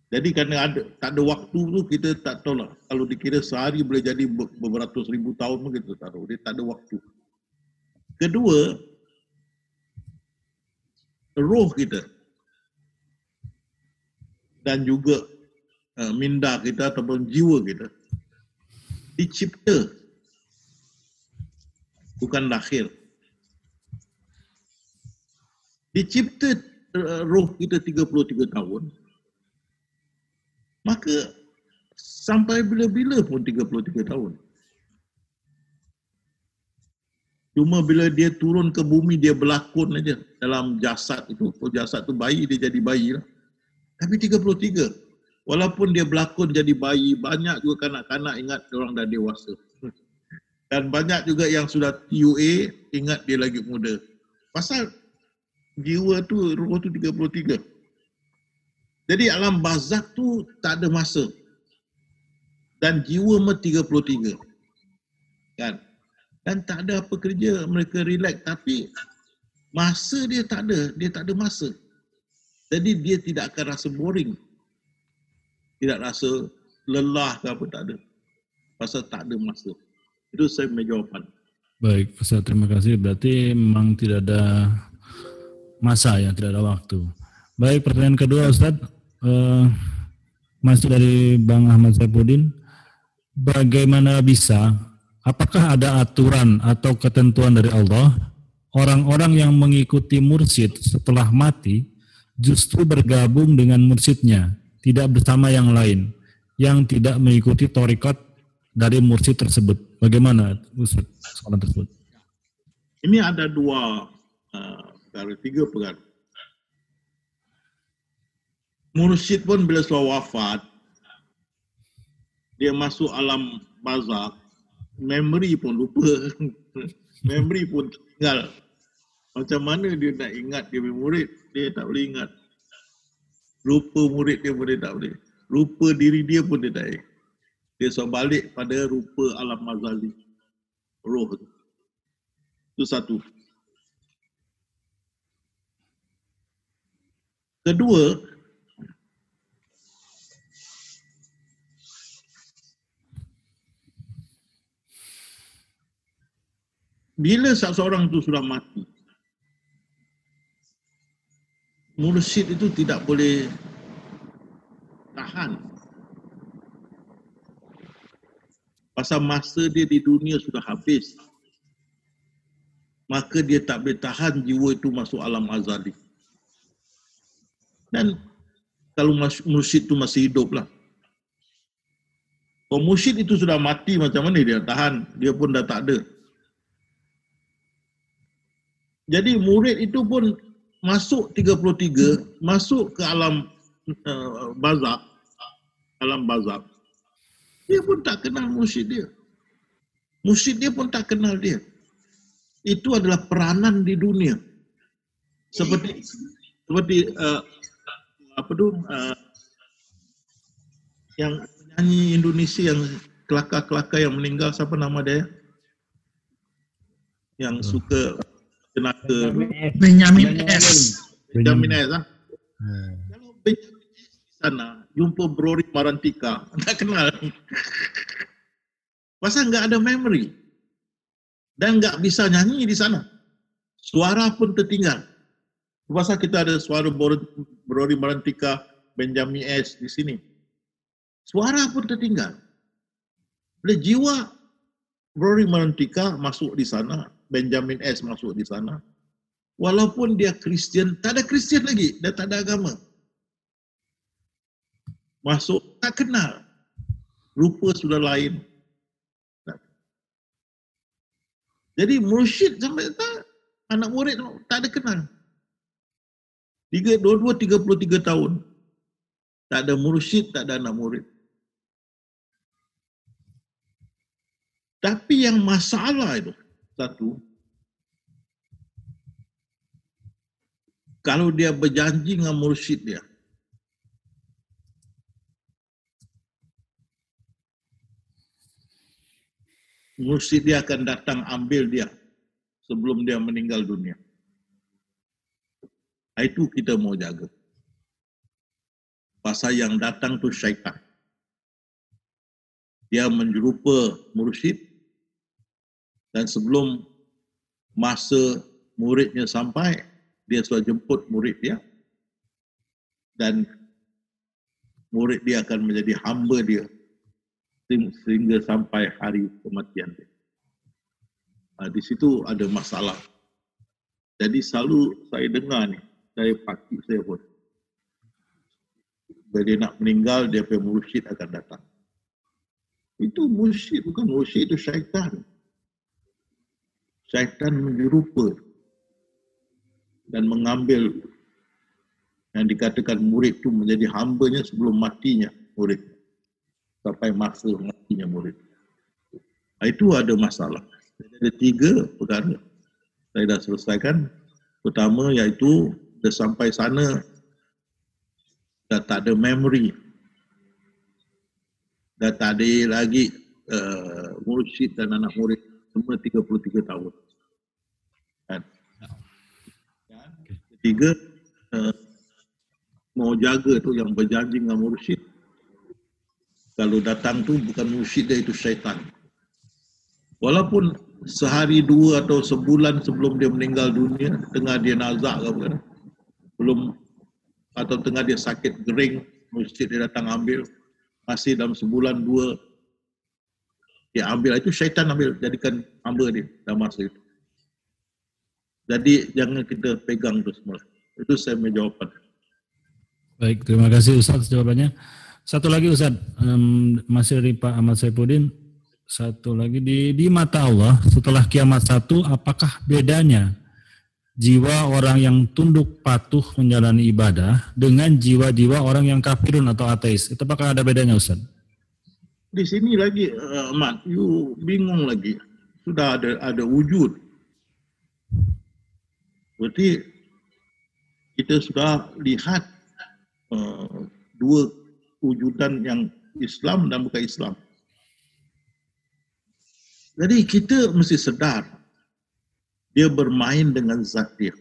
Jadi kerana ada, tak ada waktu tu kita tak tahu lah. Kalau dikira sehari boleh jadi beberapa ribu tahun pun kita tak tahu. Dia tak ada waktu. Kedua, roh kita dan juga uh, minda kita ataupun jiwa kita dicipta. Bukan lahir. Dicipta uh, roh kita 33 tahun maka sampai bila-bila pun 33 tahun. Cuma bila dia turun ke bumi dia berlakon aja dalam jasad itu. Jasad tu bayi dia jadi bayi lah. Tapi 33 walaupun dia berlakon jadi bayi banyak juga kanak-kanak ingat orang dah dewasa dan banyak juga yang sudah TUA ingat dia lagi muda pasal jiwa tu roh tu 33. Jadi alam bazak tu tak ada masa. Dan jiwa mah 33. Kan? Dan tak ada apa kerja mereka relax tapi masa dia tak ada, dia tak ada masa. Jadi dia tidak akan rasa boring. Tidak rasa lelah ke apa tak ada. Pasal tak ada masa. Itu saya punya jawapan. Baik, Ustaz terima kasih. Berarti memang tidak ada masa yang tidak ada waktu. Baik, pertanyaan kedua Ustaz, uh, masih dari Bang Ahmad Saipudin, bagaimana bisa, apakah ada aturan atau ketentuan dari Allah, orang-orang yang mengikuti mursyid setelah mati justru bergabung dengan mursyidnya, tidak bersama yang lain, yang tidak mengikuti torikat dari mursyid tersebut. Bagaimana Ustaz tersebut? Ini ada dua uh, perkara, tiga perkara. Mursyid pun bila sudah wafat, dia masuk alam bazar, memory pun lupa. memory pun tinggal. Macam mana dia nak ingat dia murid, dia tak boleh ingat. Rupa murid dia pun dia tak boleh. Rupa diri dia pun dia tak. Dia sudah balik pada rupa alam mazali. Roh tu. Itu satu. Kedua, bila seseorang itu sudah mati, mursyid itu tidak boleh tahan. Pasal masa dia di dunia sudah habis. Maka dia tak boleh tahan jiwa itu masuk alam azali. Dan kalau mursyid itu masih hidup lah. Kalau mursyid itu sudah mati macam mana dia tahan, dia pun dah tak ada. Jadi murid itu pun masuk 33, masuk ke alam uh, bazak, alam bazak. Dia pun tak kenal mursyid dia. Mursyid dia pun tak kenal dia. Itu adalah peranan di dunia. Seperti seperti uh, apa tu uh, yang penyanyi Indonesia yang kelakar-kelakar yang meninggal siapa nama dia yang suka tenaga Benjamin S. Benjamin S. Ah. Kalau Benjamin S di sana jumpa Brori Marantika, tak kenal. Pasal enggak ada memory. Dan enggak bisa nyanyi di sana. Suara pun tertinggal. Pasal kita ada suara Brori Marantika, Benjamin S di sini. Suara pun tertinggal. Bila jiwa Brori Marantika masuk di sana, Benjamin S masuk di sana. Walaupun dia Kristian, tak ada Kristian lagi, dia tak ada agama. Masuk, tak kenal. Rupa sudah lain. Jadi mursyid sampai tak, anak murid tak ada kenal. Tiga, dua-dua, tiga puluh tiga tahun. Tak ada mursyid, tak ada anak murid. Tapi yang masalah itu, satu, kalau dia berjanji dengan mursyid dia, mursyid dia akan datang ambil dia sebelum dia meninggal dunia. Itu kita mau jaga. Pasal yang datang tu syaitan. Dia menyerupa mursyid dan sebelum masa muridnya sampai, dia sudah jemput murid dia dan murid dia akan menjadi hamba dia sehingga sampai hari kematian dia. Ha, di situ ada masalah. Jadi selalu saya dengar ni dari pakcik saya pun. Bila dia nak meninggal, dia punya mursyid akan datang. Itu mursyid, bukan mursyid, itu syaitan. Syaitan menyerupa dan mengambil yang dikatakan murid itu menjadi hambanya sebelum matinya murid sampai masa matinya murid. Itu ada masalah. Ada tiga perkara. Saya dah selesaikan. Pertama iaitu dah sampai sana dah tak ada memory. Dah tak ada lagi uh, murid dan anak murid semua 33 tahun. Kan? Ketiga, uh, mau jaga tu yang berjanji dengan mursyid kalau datang tu bukan mursyid dia itu syaitan. Walaupun sehari dua atau sebulan sebelum dia meninggal dunia, tengah dia nazak ke apa belum atau tengah dia sakit gering, mursyid dia datang ambil, masih dalam sebulan dua, dia ambil itu syaitan ambil jadikan hamba dia dalam masa itu. Jadi jangan kita pegang tu semua. Itu saya menjawabkan. Baik, terima kasih Ustaz jawabannya. Satu lagi Ustaz, um, masih dari Pak Ahmad Saipudin. Satu lagi di di mata Allah setelah kiamat satu, apakah bedanya jiwa orang yang tunduk patuh menjalani ibadah dengan jiwa-jiwa orang yang kafirun atau ateis? Itu apakah ada bedanya Ustaz? Di sini lagi uh, Ahmad, you bingung lagi. Sudah ada ada wujud. Berarti kita sudah lihat uh, dua wujudan yang Islam dan bukan Islam. Jadi kita mesti sedar dia bermain dengan zat dia.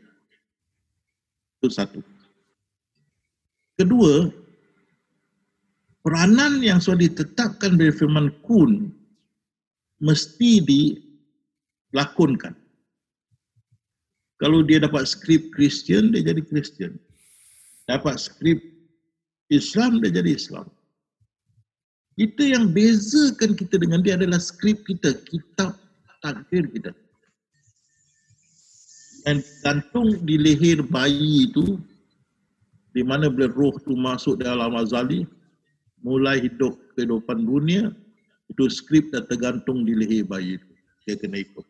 Itu satu. Kedua, peranan yang sudah ditetapkan dari firman kun mesti dilakonkan. Kalau dia dapat skrip Kristian, dia jadi Kristian. Dapat skrip Islam dia jadi Islam. Itu yang bezakan kita dengan dia adalah skrip kita, kitab takdir kita. Dan gantung di leher bayi itu, di mana bila roh itu masuk dalam azali, mulai hidup kehidupan dunia, itu skrip dah tergantung di leher bayi itu. Dia kena ikut.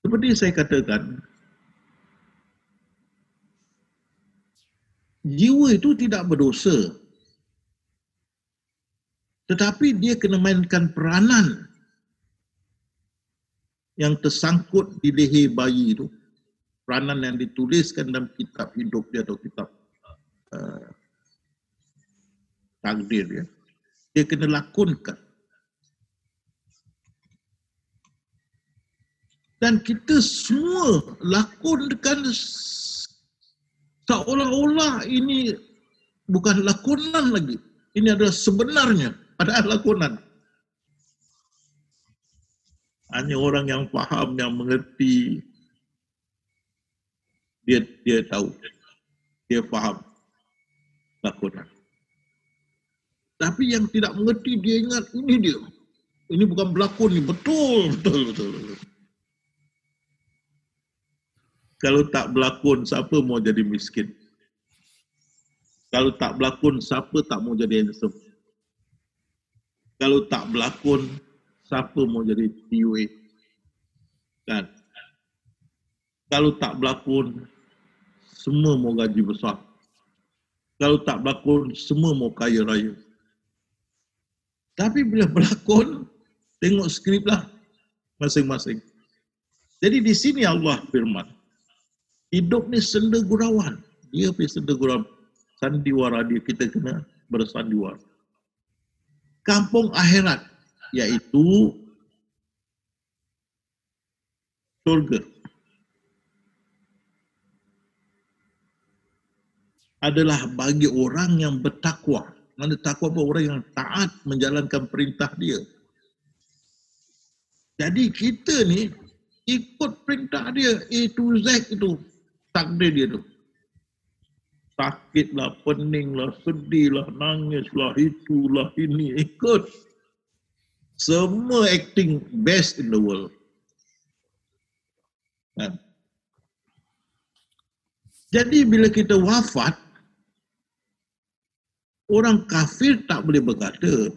Seperti saya katakan, jiwa itu tidak berdosa. Tetapi dia kena mainkan peranan yang tersangkut di leher bayi itu peranan yang dituliskan dalam kitab hidup dia atau kitab uh, takdir dia. Dia kena lakonkan. Dan kita semua lakonkan seolah-olah ini bukan lakonan lagi. Ini adalah sebenarnya padahal lakonan. Hanya orang yang faham, yang mengerti, dia dia tahu. Dia faham lakonan. Tapi yang tidak mengerti, dia ingat ini dia. Ini bukan berlakon ni. Betul, betul, betul. Kalau tak berlakon, siapa mau jadi miskin? Kalau tak berlakon, siapa tak mau jadi handsome? Kalau tak berlakon, siapa mau jadi PUA? Kan? Kalau tak berlakon, semua mau gaji besar. Kalau tak berlakon, semua mau kaya raya. Tapi bila berlakon, tengok skrip lah masing-masing. Jadi di sini Allah firman, hidup ni senda gurauan. Dia pergi senda gurauan sandiwara dia kita kena bersandiwara. Kampung akhirat iaitu surga. Adalah bagi orang yang bertakwa. Mana takwa apa? Orang yang taat menjalankan perintah dia. Jadi kita ni ikut perintah dia A to Z itu takdir dia tu sakitlah, peninglah, sedihlah, nangislah, itulah, ini, ikut. Semua acting best in the world. Kan? Jadi bila kita wafat, orang kafir tak boleh berkata,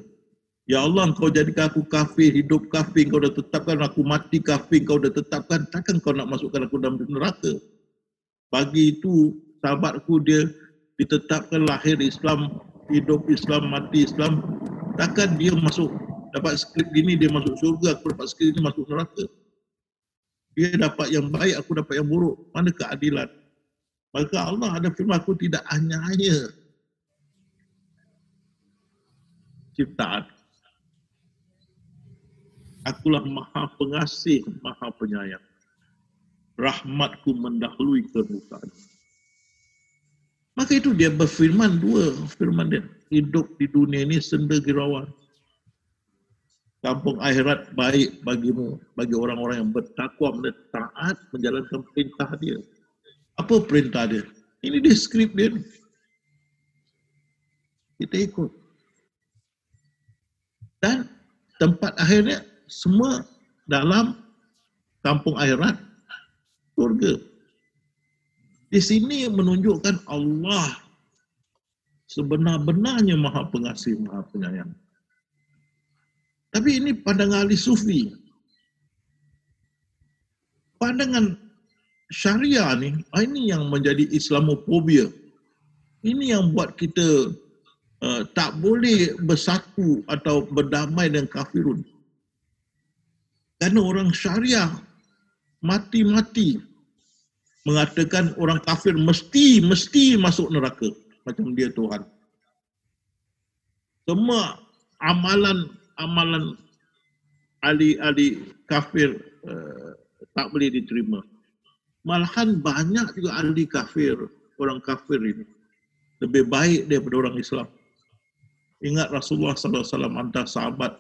Ya Allah, kau jadikan aku kafir, hidup kafir, kau dah tetapkan aku mati kafir, kau dah tetapkan, takkan kau nak masukkan aku dalam neraka? Pagi itu, sahabatku dia ditetapkan lahir Islam, hidup Islam, mati Islam, takkan dia masuk dapat skrip gini dia masuk surga, aku dapat skrip ini masuk neraka. Dia dapat yang baik, aku dapat yang buruk. Mana keadilan? Maka Allah ada firman aku tidak hanya-hanya ciptaan. Akulah maha pengasih, maha penyayang. Rahmatku mendahului kemukaan. Maka itu dia berfirman dua firman dia. Hidup di dunia ini senda girawan. Kampung akhirat baik bagimu, bagi orang-orang yang bertakwa, taat menjalankan perintah dia. Apa perintah dia? Ini dia skrip dia. Kita ikut. Dan tempat akhirnya semua dalam kampung akhirat surga. Di sini menunjukkan Allah sebenar-benarnya maha pengasih, maha penyayang. Tapi ini pandangan ahli sufi. Pandangan syariah ni, ini yang menjadi Islamofobia. Ini yang buat kita uh, tak boleh bersatu atau berdamai dengan kafirun. Karena orang syariah mati-mati mengatakan orang kafir mesti mesti masuk neraka macam dia Tuhan. Semua amalan amalan ahli-ahli kafir uh, tak boleh diterima. Malahan banyak juga ahli kafir, orang kafir ini lebih baik daripada orang Islam. Ingat Rasulullah sallallahu alaihi hantar sahabat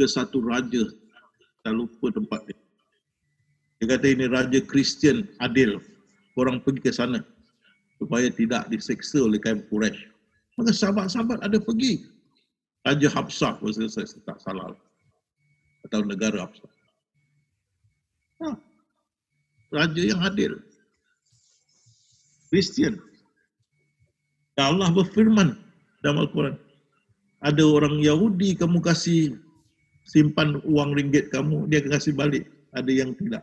ke satu raja. Tak lupa tempat dia. Dia kata ini raja Kristian adil. Orang pergi ke sana supaya tidak diseksa oleh kaum Quraisy. Maka sahabat-sahabat ada pergi. Raja Habsah, kalau saya tak salah. Atau negara Habsah. Ha. Raja yang adil. Kristian. Dan Allah berfirman dalam Al-Quran. Ada orang Yahudi kamu kasih simpan uang ringgit kamu, dia akan kasih balik. Ada yang tidak.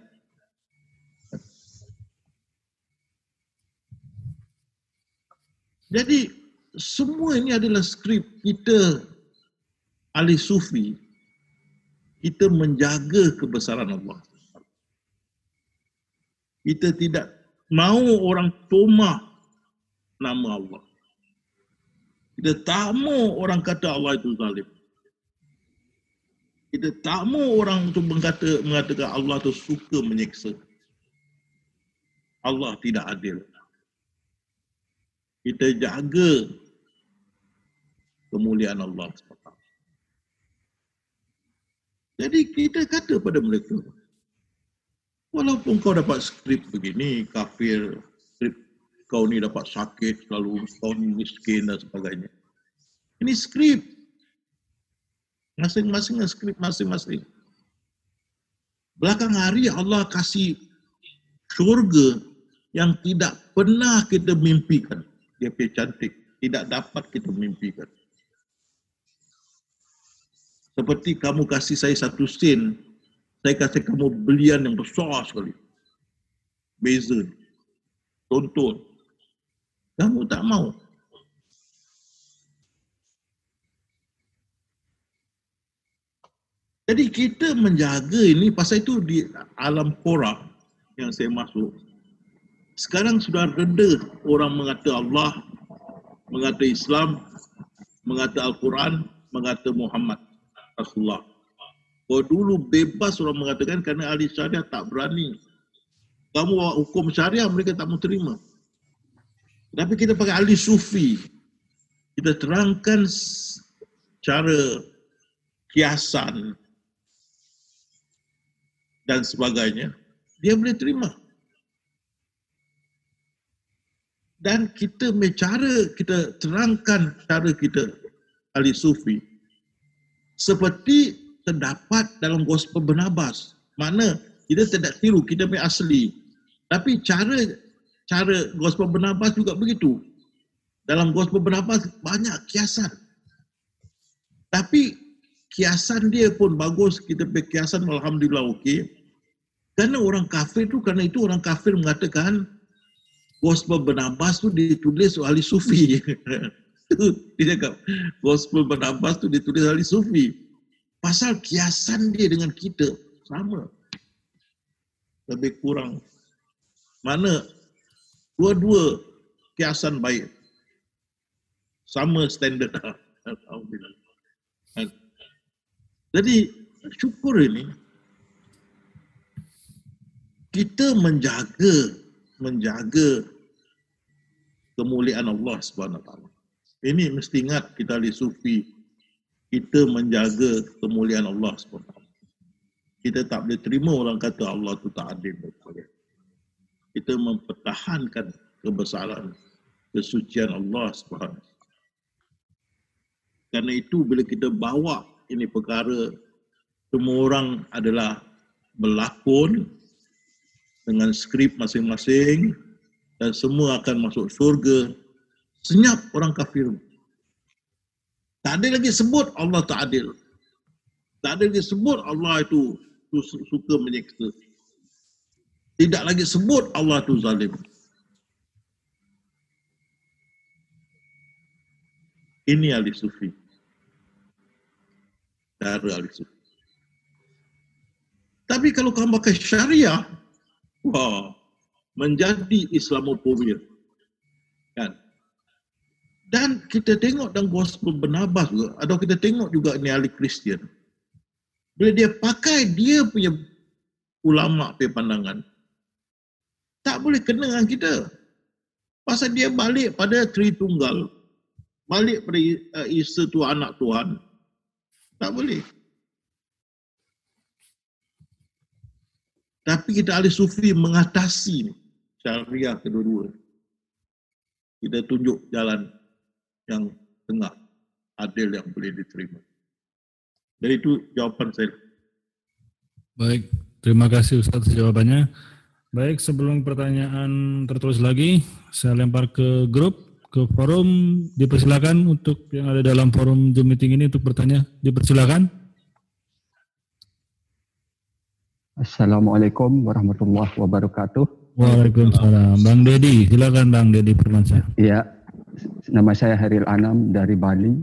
Jadi semua ini adalah skrip kita ahli sufi kita menjaga kebesaran Allah. Kita tidak mahu orang tomah nama Allah. Kita tak mahu orang kata Allah itu zalim. Kita tak mahu orang itu mengata, mengatakan Allah itu suka menyiksa. Allah tidak adil. Kita jaga kemuliaan Allah SWT. Jadi kita kata pada mereka, walaupun kau dapat skrip begini, kafir, kau ni dapat sakit selalu, kau ni miskin dan sebagainya. Ini skrip. Masing-masing skrip masing-masing. Belakang hari Allah kasih syurga yang tidak pernah kita mimpikan. Dia pergi cantik. Tidak dapat kita mimpikan. Seperti kamu kasih saya satu sen, saya kasih kamu belian yang besar sekali. Beza. Tonton. Kamu tak mau. Jadi kita menjaga ini pasal itu di alam korak yang saya masuk. Sekarang sudah reda orang mengata Allah, mengata Islam, mengata Al-Quran, mengata Muhammad. Rasulullah. Oh dulu bebas orang mengatakan kerana ahli syariah tak berani. Kamu hukum syariah mereka tak mau terima. Tapi kita pakai ahli sufi. Kita terangkan cara kiasan dan sebagainya. Dia boleh terima. Dan kita cara kita terangkan cara kita ahli sufi seperti terdapat dalam gospel Barnabas. Mana kita tidak tiru, kita punya asli. Tapi cara cara gospel Barnabas juga begitu. Dalam gospel Barnabas banyak kiasan. Tapi kiasan dia pun bagus, kita punya kiasan Alhamdulillah okey. Kerana orang kafir tu, kerana itu orang kafir mengatakan gospel Barnabas tu ditulis ahli sufi. dia cakap gospel Barnabas tu ditulis ahli sufi pasal kiasan dia dengan kita sama lebih kurang mana dua-dua kiasan baik sama standard jadi syukur ini kita menjaga menjaga kemuliaan Allah Subhanahu Taala ini mesti ingat kita ahli sufi. Kita menjaga kemuliaan Allah SWT. Kita tak boleh terima orang kata Allah tu tak adil. Kita mempertahankan kebesaran, kesucian Allah SWT. Karena itu bila kita bawa ini perkara, semua orang adalah berlakon dengan skrip masing-masing dan semua akan masuk surga Senyap orang kafir. Tak ada lagi sebut Allah tak adil. Tak ada lagi sebut Allah itu, suka menyiksa. Tidak lagi sebut Allah itu zalim. Ini ahli sufi. Cara ahli sufi. Tapi kalau kamu pakai syariah, wah, menjadi Islamofobia. Kan? Dan kita tengok dalam gospel Barnabas juga, atau kita tengok juga ni ahli Kristian. Bila dia pakai dia punya ulama punya pandangan, tak boleh kena dengan kita. Pasal dia balik pada Tritunggal, balik pada uh, Isa tu anak Tuhan. Tak boleh. Tapi kita ahli sufi mengatasi syariah kedua-dua. Kita tunjuk jalan yang tengah adil yang boleh diterima. Jadi itu jawapan saya. Baik, terima kasih Ustaz jawabannya. Baik, sebelum pertanyaan tertulis lagi, saya lempar ke grup, ke forum. Dipersilakan untuk yang ada dalam forum Zoom meeting ini untuk bertanya. Dipersilakan. Assalamualaikum warahmatullahi wabarakatuh. Waalaikumsalam. Bang Dedi, silakan Bang Dedi Firmansyah. Iya, nama saya Haril Anam dari Bali.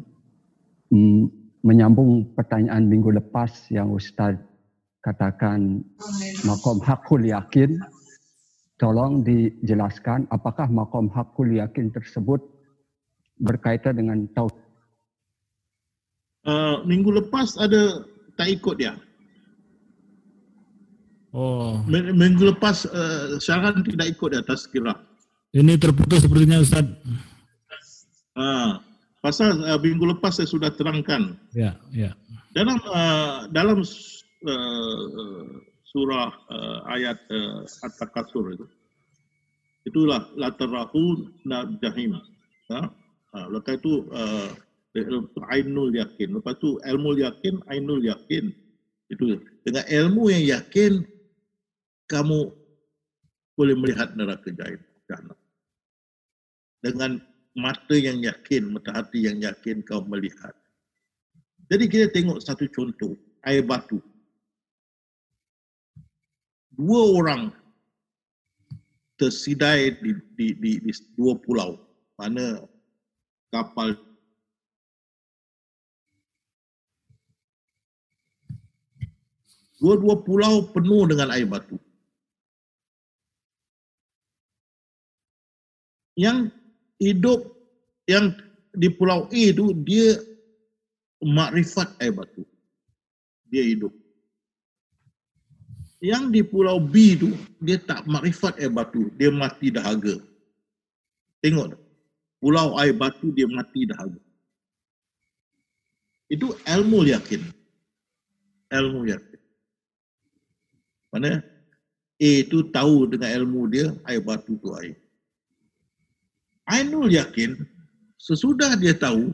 Hmm, menyambung pertanyaan minggu lepas yang Ustaz katakan makom hakul yakin. Tolong dijelaskan apakah makom hakul yakin tersebut berkaitan dengan tauhid. Uh, minggu lepas ada tak ikut dia. Oh. Minggu lepas uh, Syaran tidak ikut dia tazkirah. Ini terputus sepertinya Ustaz. Uh, pasal uh, minggu lepas saya sudah terangkan. Ya, ya. Dalam uh, dalam uh, surah uh, ayat uh, At-Takasur itu. Itulah latarahu na jahim. Ha? Ha, lepas itu uh, ainul yakin. Lepas itu ilmu yakin, ainul yakin. Itu dengan ilmu yang yakin kamu boleh melihat neraka jahanam. Dengan mata yang yakin, mata hati yang yakin kau melihat. Jadi kita tengok satu contoh, air batu dua orang tersidai di, di, di, di dua pulau. Mana kapal dua-dua pulau penuh dengan air batu. Yang hidup yang di pulau A itu dia makrifat air batu. Dia hidup yang di pulau B tu dia tak makrifat air batu, dia mati dahaga. Tengok pulau air batu dia mati dahaga. Itu ilmu yakin. Ilmu yakin. Mana A tu tahu dengan ilmu dia air batu tu air. Ainul yakin sesudah dia tahu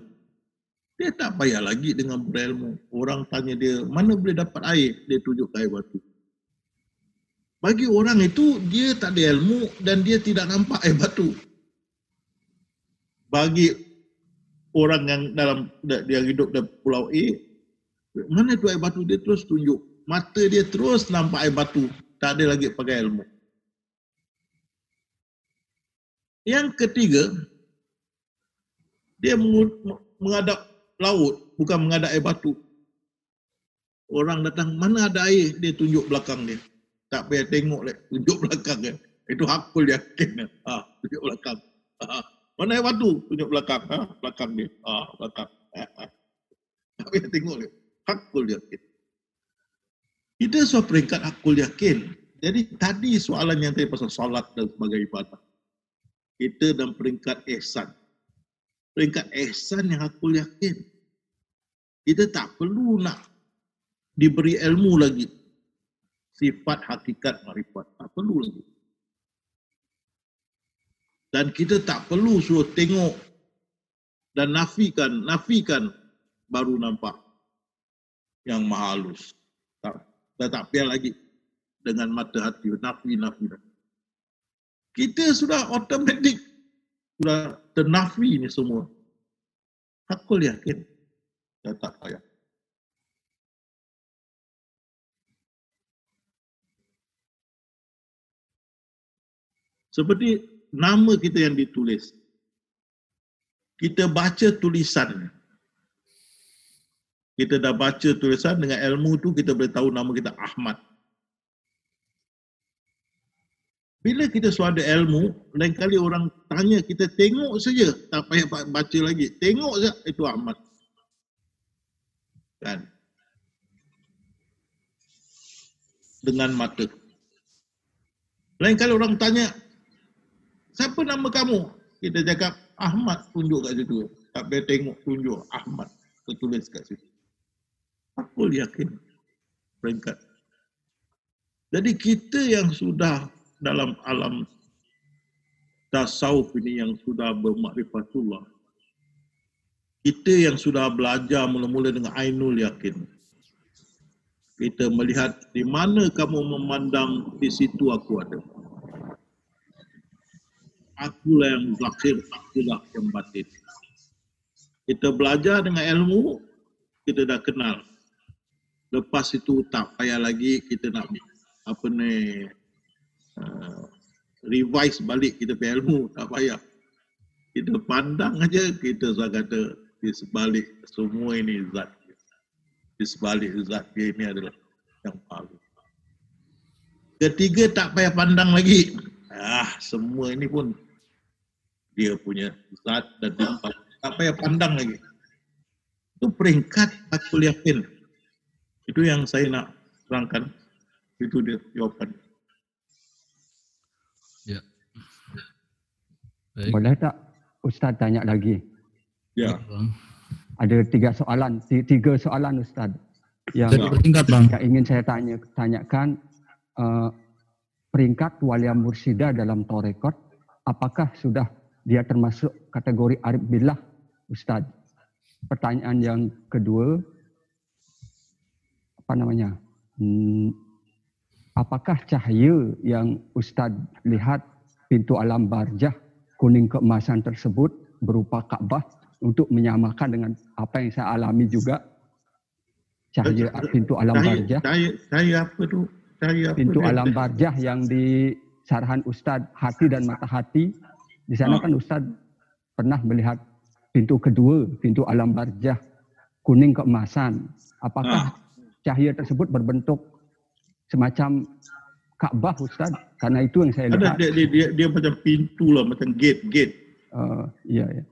dia tak payah lagi dengan berilmu. Orang tanya dia mana boleh dapat air, dia tunjuk air batu. Bagi orang itu dia tak ada ilmu dan dia tidak nampak air batu. Bagi orang yang dalam dia hidup di pulau A, mana tu air batu dia terus tunjuk. Mata dia terus nampak air batu. Tak ada lagi pakai ilmu. Yang ketiga, dia mengadap laut, bukan mengadap air batu. Orang datang, mana ada air? Dia tunjuk belakang dia tak payah tengok leh tunjuk belakang ya. itu hakul yakin ha tunjuk belakang. Ha. mana yang batu? Tunjuk belakang. Ha belakang dia. Ha belakang. Ha. ha. tak payah tengok leh hakul yakin kita soal peringkat hakul yakin. Jadi tadi soalan yang tadi pasal solat dan sebagai ibadah. Kita dalam peringkat ihsan. Peringkat ihsan yang hakul yakin. Kita tak perlu nak diberi ilmu lagi sifat hakikat marifat. Tak perlu lagi. Dan kita tak perlu suruh tengok dan nafikan, nafikan baru nampak yang maha halus. Tak, tak, tak payah lagi dengan mata hati, nafi, nafi. Kita sudah otomatik, sudah ternafi ni semua. Aku yakin, dah tak payah. Seperti nama kita yang ditulis. Kita baca tulisan. Kita dah baca tulisan dengan ilmu tu kita boleh tahu nama kita Ahmad. Bila kita sudah ada ilmu, lain kali orang tanya kita tengok saja, tak payah baca lagi. Tengok saja itu Ahmad. Kan? Dengan mata. Lain kali orang tanya, siapa nama kamu? Kita cakap Ahmad tunjuk kat situ. Tak payah tengok tunjuk Ahmad tertulis kat situ. Aku yakin peringkat. Jadi kita yang sudah dalam alam tasawuf ini yang sudah bermakrifatullah. Kita yang sudah belajar mula-mula dengan Ainul Yakin. Kita melihat di mana kamu memandang di situ aku ada akulah yang zahir, akulah yang batin. Kita belajar dengan ilmu, kita dah kenal. Lepas itu tak payah lagi kita nak apa ni uh, revise balik kita punya ilmu, tak payah. Kita pandang aja kita sudah kata di sebalik semua ini zat. Di sebalik zat dia ini adalah yang paling. Ketiga tak payah pandang lagi ah semua ini pun dia punya zat dan tempat. Tak payah pandang lagi. Itu peringkat aku yakin. Itu yang saya nak terangkan. Itu dia jawapan. Ya. Baik. Boleh tak Ustaz tanya lagi? Ya. Ada tiga soalan, tiga soalan Ustaz yang bertingkat bang. Yang ingin saya tanya tanyakan uh, peringkat walia mursida dalam torekot, apakah sudah dia termasuk kategori arif billah Ustaz? Pertanyaan yang kedua, apa namanya? Hmm, apakah cahaya yang Ustaz lihat pintu alam barjah kuning keemasan tersebut berupa Ka'bah untuk menyamakan dengan apa yang saya alami juga cahaya pintu alam cahaya, barjah. Cahaya, cahaya apa tu? Cahaya apa pintu dia? alam barjah yang di sarahan Ustaz hati dan mata hati. Di sana oh. kan Ustaz pernah melihat pintu kedua, pintu alam barjah kuning keemasan. Apakah oh. cahaya tersebut berbentuk semacam Kaabah Ustaz karena itu yang saya lihat. Ada dia, dia, dia, dia macam pintu lah macam gate gate. Uh, iya ya.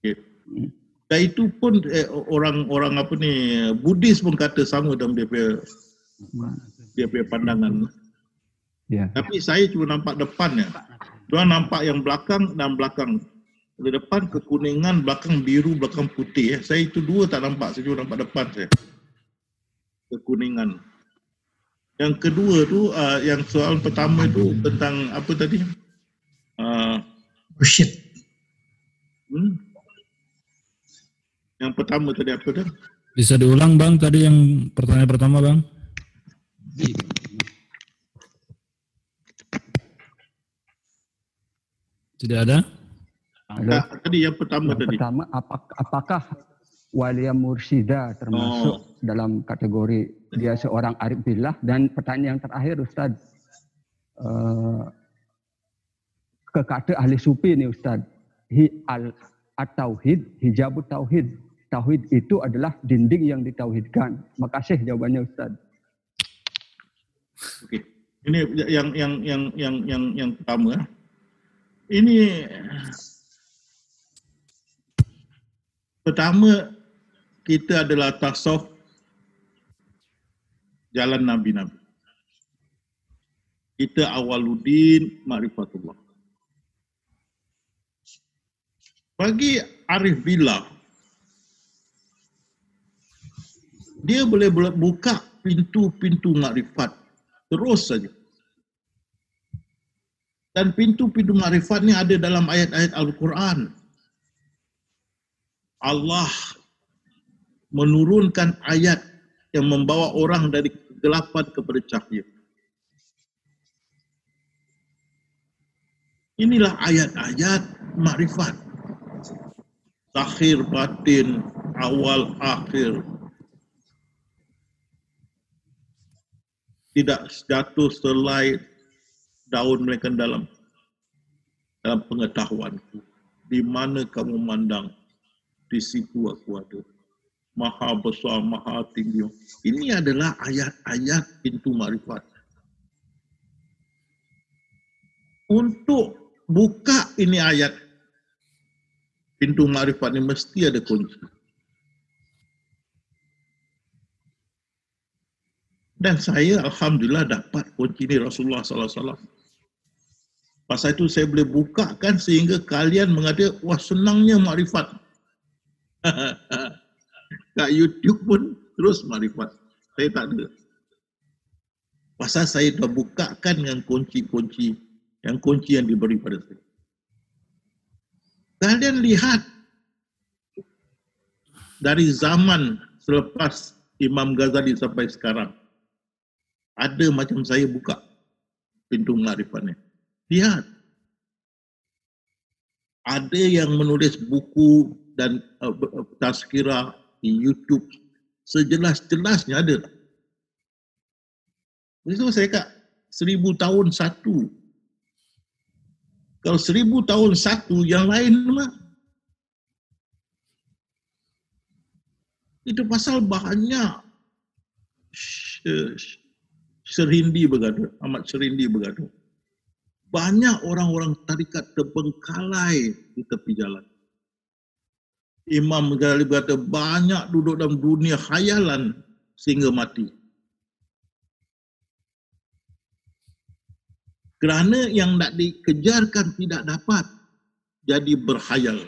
Gate. Hmm. Dan itu pun eh, orang-orang apa ni Buddhis pun kata sama dalam dia punya dia punya pandangan. Ya. Tapi saya cuma nampak depannya. Tuan nampak yang belakang dan belakang. Di depan kekuningan, belakang biru, belakang putih. Eh. Saya itu dua tak nampak. Saya cuma nampak depan saya. Kekuningan. Yang kedua tu, uh, yang soalan pertama itu tentang apa tadi? Uh, oh shit. Hmm? Yang pertama tadi apa tu? Bisa diulang bang tadi yang pertanyaan pertama bang? Tidak ada? Ada. Tadi yang pertama yang tadi. Pertama, apakah Walia Mursida termasuk oh. dalam kategori dia seorang arif billah dan pertanyaan yang terakhir Ustaz uh, ke kata ahli sufi ni Ustaz hi al at-tauhid hijab tauhid tauhid itu adalah dinding yang ditauhidkan makasih jawabannya Ustaz Okey ini yang yang yang yang yang yang pertama ini pertama kita adalah tasawuf jalan Nabi-Nabi. Kita awaluddin ma'rifatullah. Bagi Arif Billah, dia boleh buka pintu-pintu makrifat terus saja. Dan pintu-pintu makrifat ni ada dalam ayat-ayat Al-Quran. Allah menurunkan ayat yang membawa orang dari kegelapan kepada cahaya. Inilah ayat-ayat makrifat. Takhir batin, awal akhir. Tidak jatuh selai daun mereka dalam dalam pengetahuanku. Di mana kamu mandang, di situ aku ada maha besar, maha tinggi. Ini adalah ayat-ayat pintu marifat. Untuk buka ini ayat pintu marifat ini mesti ada kunci. Dan saya Alhamdulillah dapat kunci ini Rasulullah Sallallahu Alaihi Wasallam. Pasal itu saya boleh bukakan sehingga kalian mengatakan, wah senangnya marifat. kat YouTube pun terus marifat. Saya tak ada. Pasal saya dah bukakan dengan kunci-kunci yang kunci yang diberi pada saya. Kalian lihat dari zaman selepas Imam Ghazali sampai sekarang ada macam saya buka pintu marifatnya. Lihat. Ada yang menulis buku dan uh, tazkirah di YouTube sejelas-jelasnya ada. Itu saya kata seribu tahun satu. Kalau seribu tahun satu, yang lain mah. Itu pasal banyak serindi bergaduh, amat serindi bergaduh. banyak orang-orang tarikat terbengkalai di tepi jalan. Imam Ghazali berkata banyak duduk dalam dunia khayalan sehingga mati. Kerana yang nak dikejarkan tidak dapat jadi berhayal.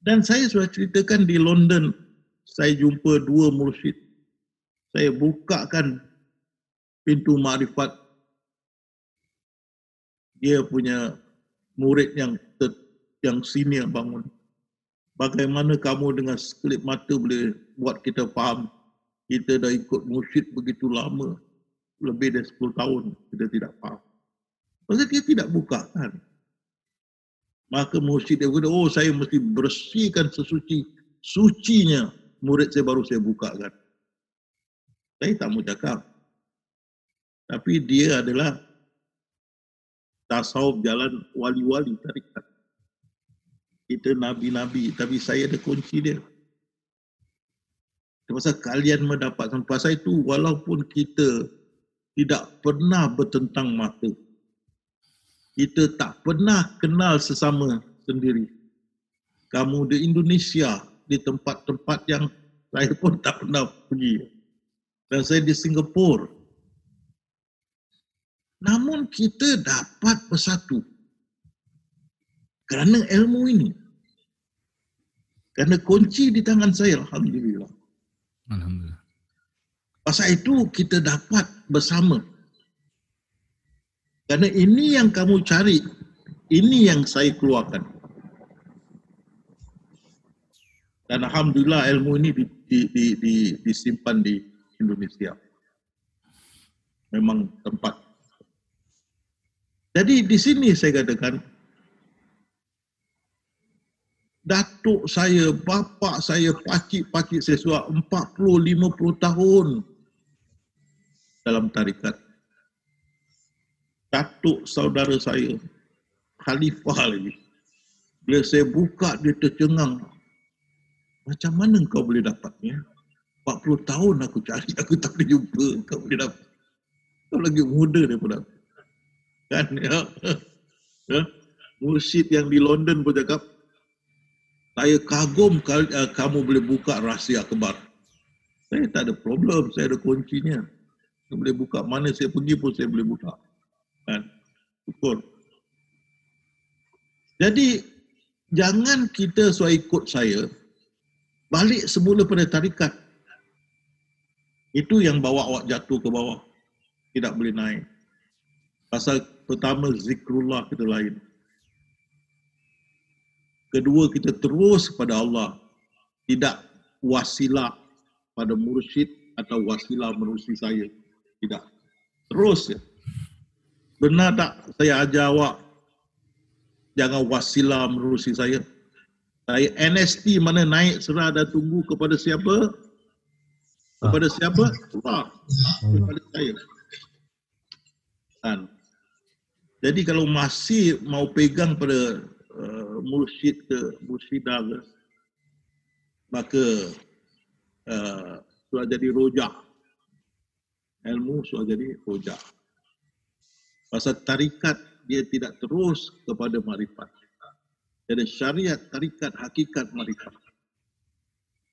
Dan saya sudah ceritakan di London, saya jumpa dua mursyid. Saya bukakan pintu makrifat dia punya murid yang ter, yang senior bangun. Bagaimana kamu dengan sekelip mata boleh buat kita faham kita dah ikut mursyid begitu lama, lebih dari 10 tahun kita tidak faham. Pasal dia tidak bukakan. Maka mursyid dia kata, oh saya mesti bersihkan sesuci, sucinya murid saya baru saya bukakan. Saya tak mau cakap, tapi dia adalah tasawuf jalan wali-wali tarikat. Kita nabi-nabi, tapi saya ada kunci dia. Pasal kalian mendapat pasal itu walaupun kita tidak pernah bertentang mata. Kita tak pernah kenal sesama sendiri. Kamu di Indonesia, di tempat-tempat yang saya pun tak pernah pergi. Dan saya di Singapura, Namun kita dapat bersatu. Kerana ilmu ini. Kerana kunci di tangan saya, Alhamdulillah. Alhamdulillah. Pasal itu kita dapat bersama. Kerana ini yang kamu cari, ini yang saya keluarkan. Dan Alhamdulillah ilmu ini di, di, di, di, disimpan di Indonesia. Memang tempat jadi di sini saya katakan, datuk saya, bapa saya, pakcik-pakcik saya sudah 40-50 tahun dalam tarikat. Datuk saudara saya, khalifah lagi. Bila saya buka, dia tercengang. Macam mana kau boleh dapatnya? 40 tahun aku cari, aku tak boleh jumpa. Kau boleh dapat. Kau lagi muda daripada aku kan ya. ya. Mursyid yang di London pun cakap saya kagum uh, kamu boleh buka rahsia kebar. Saya tak ada problem, saya ada kuncinya. Saya boleh buka mana saya pergi pun saya boleh buka. Kan? Syukur. Jadi jangan kita suai ikut saya balik semula pada tarikat. Itu yang bawa awak jatuh ke bawah. Tidak boleh naik. Pasal pertama zikrullah kita lain. Kedua kita terus kepada Allah. Tidak wasilah pada mursyid atau wasilah menerusi saya. Tidak. Terus ya. Benar tak saya ajar awak jangan wasilah menerusi saya. NST mana naik serah dan tunggu kepada siapa? Kepada siapa? Allah. Kepada saya. Dan jadi kalau masih mau pegang pada uh, mursyid ke mursyidah ke, maka uh, sudah jadi rojak. Ilmu sudah jadi rojak. Pasal tarikat dia tidak terus kepada marifat. Jadi syariat, tarikat, hakikat, marifat.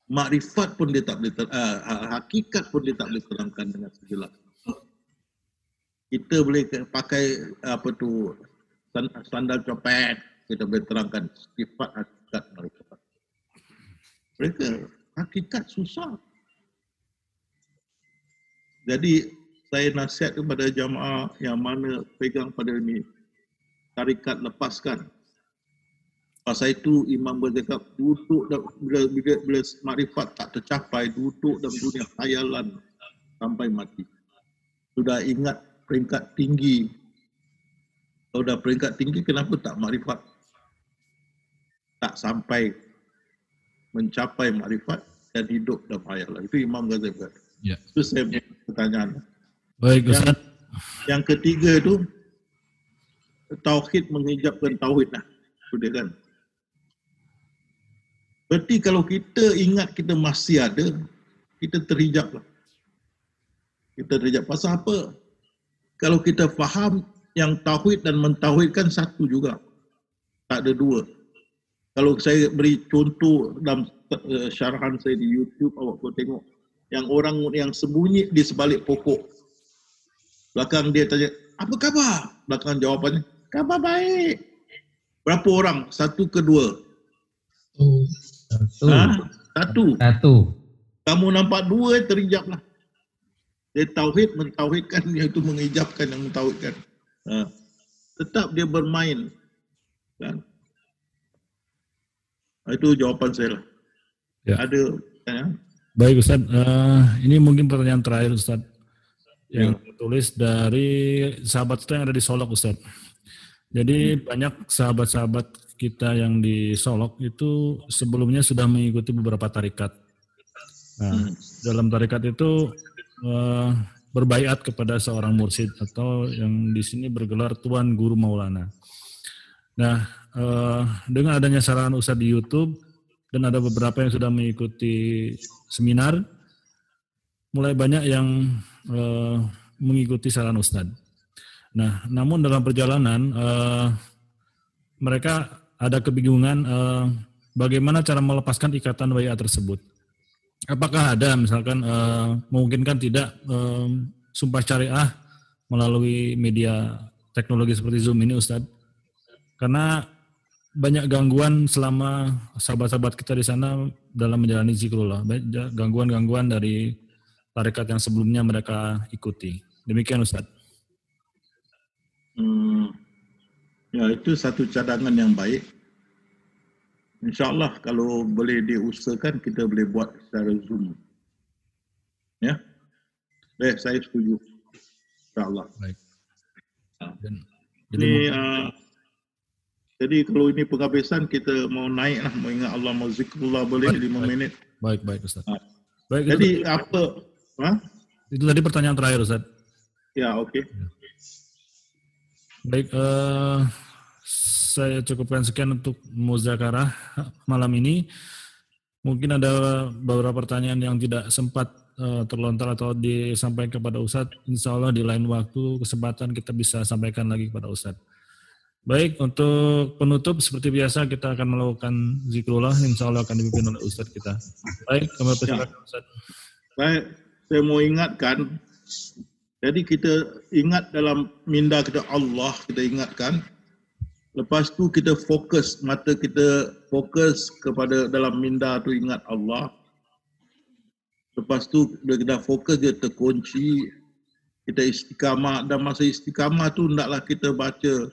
Makrifat pun dia tak boleh, ter, uh, hakikat pun dia tak boleh terangkan dengan sejelas. Kita boleh pakai apa tu sandal copet kita boleh terangkan sifat hakikat mereka. Mereka hakikat susah. Jadi saya nasihat kepada jamaah yang mana pegang pada ini tarikat lepaskan pasal itu imam bercakap duduk bila, bila, bila makrifat tak tercapai duduk dalam dunia khayalan sampai mati sudah ingat peringkat tinggi. Kalau dah peringkat tinggi, kenapa tak makrifat? Tak sampai mencapai makrifat dan hidup dalam hayat. Itu Imam Ghazali berkata. Ya. Itu saya punya pertanyaan. Baik, Ustaz. Yang, yang ketiga itu, Tauhid menghijabkan Tauhid lah. Sudah kan? Berarti kalau kita ingat kita masih ada, kita terhijab lah. Kita terhijab. Pasal apa? kalau kita faham yang tauhid dan mentauhidkan satu juga. Tak ada dua. Kalau saya beri contoh dalam uh, syarahan saya di YouTube, awak boleh tengok yang orang yang sembunyi di sebalik pokok. Belakang dia tanya, apa khabar? Belakang jawapannya, khabar baik. Berapa orang? Satu ke dua? Satu. Ha? Satu. Satu. Kamu nampak dua, terijaplah. Dia tauhid, mentauhidkan, dia itu mengijabkan yang mentauhidkan. Ha. Tetap dia bermain. Kan? Itu jawapan saya lah. Ya. Ada ya. Baik Ustaz, uh, ini mungkin pertanyaan terakhir Ustaz yang ya. tulis dari sahabat kita yang ada di Solok Ustaz. Jadi hmm. banyak sahabat-sahabat kita yang di Solok itu sebelumnya sudah mengikuti beberapa tarikat. Nah, hmm. dalam tarikat itu uh, berbaiat kepada seorang mursid atau yang di sini bergelar Tuan Guru Maulana. Nah, uh, dengan adanya saran Ustaz di YouTube dan ada beberapa yang sudah mengikuti seminar, mulai banyak yang uh, mengikuti saran Ustadz. Nah, namun dalam perjalanan uh, mereka ada kebingungan uh, bagaimana cara melepaskan ikatan WA tersebut. Apakah ada misalkan uh, memungkinkan tidak uh, sumpah syariah melalui media teknologi seperti Zoom ini Ustadz? Karena banyak gangguan selama sahabat-sahabat kita di sana dalam menjalani zikrullah. Gangguan-gangguan dari tarekat yang sebelumnya mereka ikuti. Demikian Ustaz. Hmm, ya itu satu cadangan yang baik. Insya Allah kalau boleh diusahakan kita boleh buat secara Zoom. Ya, baik saya setuju. Insya Allah. Baik. Dan, ini uh, jadi kalau ini penghabisan kita mau naik lah, mau ingat Allah, mau zikrullah boleh baik, lima baik. minit. Baik, baik Ustaz. Ha. Baik, Jadi itu, apa? Ha? Itu tadi pertanyaan terakhir Ustaz. Ya, oke. Okay. Baik, uh, saya cukupkan sekian untuk muzakarah malam ini. Mungkin ada beberapa pertanyaan yang tidak sempat uh, terlontar atau disampaikan kepada Ustadz. Insya Allah di lain waktu, kesempatan kita bisa sampaikan lagi kepada Ustadz. Baik, untuk penutup seperti biasa kita akan melakukan zikrullah, insya Allah akan dipimpin oleh Ustadz kita. Baik, kami persilakan ya. Ustadz. Baik, saya mau ingatkan, jadi kita ingat dalam minda kita Allah, kita ingatkan, lepas tu kita fokus, mata kita fokus kepada dalam minda tu ingat Allah, lepas tu kita fokus dia terkunci, kita istiqamah, dan masa istiqamah tu hendaklah kita baca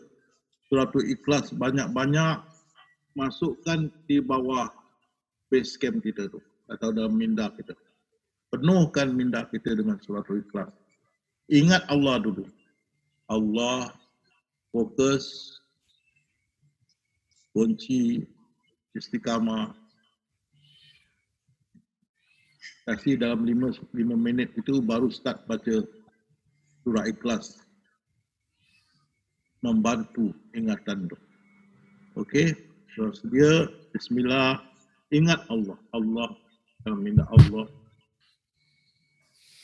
suratul ikhlas banyak-banyak masukkan di bawah base camp kita tu atau dalam minda kita. Penuhkan minda kita dengan suratul ikhlas. Ingat Allah dulu. Allah fokus kunci istiqamah kasih dalam lima, lima minit itu baru start baca surah ikhlas membantu ingatan itu. Okey, so sedia bismillah ingat Allah. Allah dalam Allah.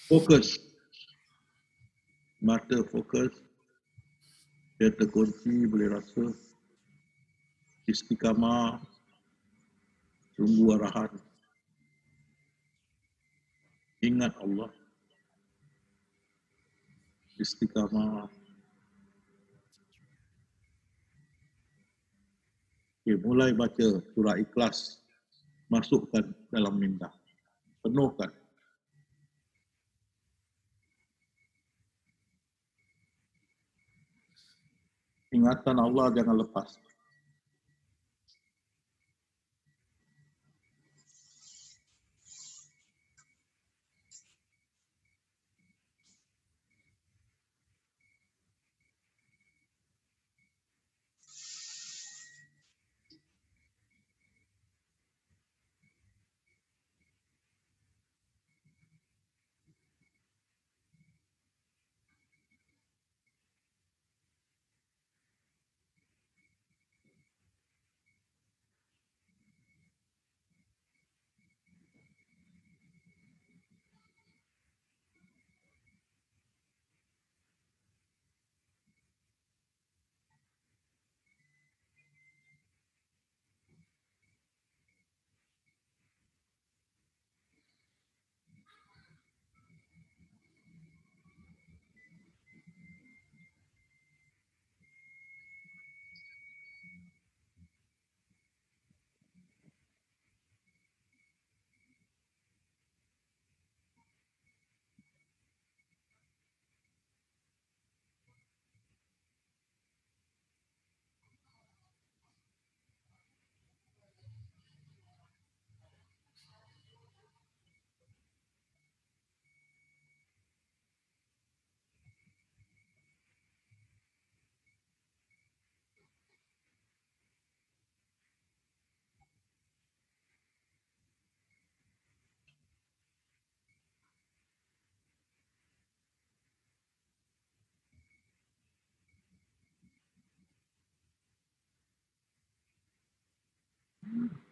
Fokus. Mata fokus. Dia terkunci boleh rasa istiqamah tunggu arahan. Ingat Allah. Istiqamah Okay, mulai baca surah ikhlas, masukkan dalam minda. Penuhkan. Ingatan Allah jangan lepas. Mm-hmm.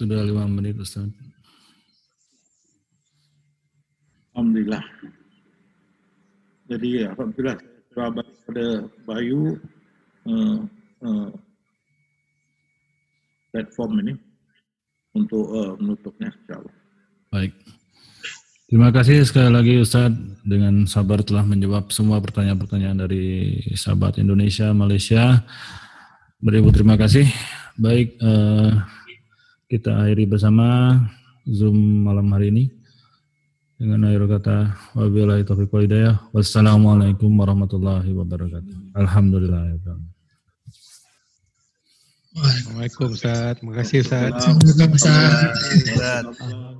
Sudah lima menit Ustaz. Alhamdulillah. Jadi Alhamdulillah saya pada Bayu uh, uh, platform ini untuk uh, menutupnya insyaAllah. Baik. Terima kasih sekali lagi Ustaz dengan sabar telah menjawab semua pertanyaan-pertanyaan dari sahabat Indonesia, Malaysia. Beribu terima kasih. Baik, uh, kita akhiri bersama Zoom malam hari ini dengan akhir kata wabillahi taufiq wal hidayah wassalamualaikum warahmatullahi wabarakatuh alhamdulillah Waalaikumsalam Ustaz. Terima kasih Ustaz. Terima kasih Ustaz.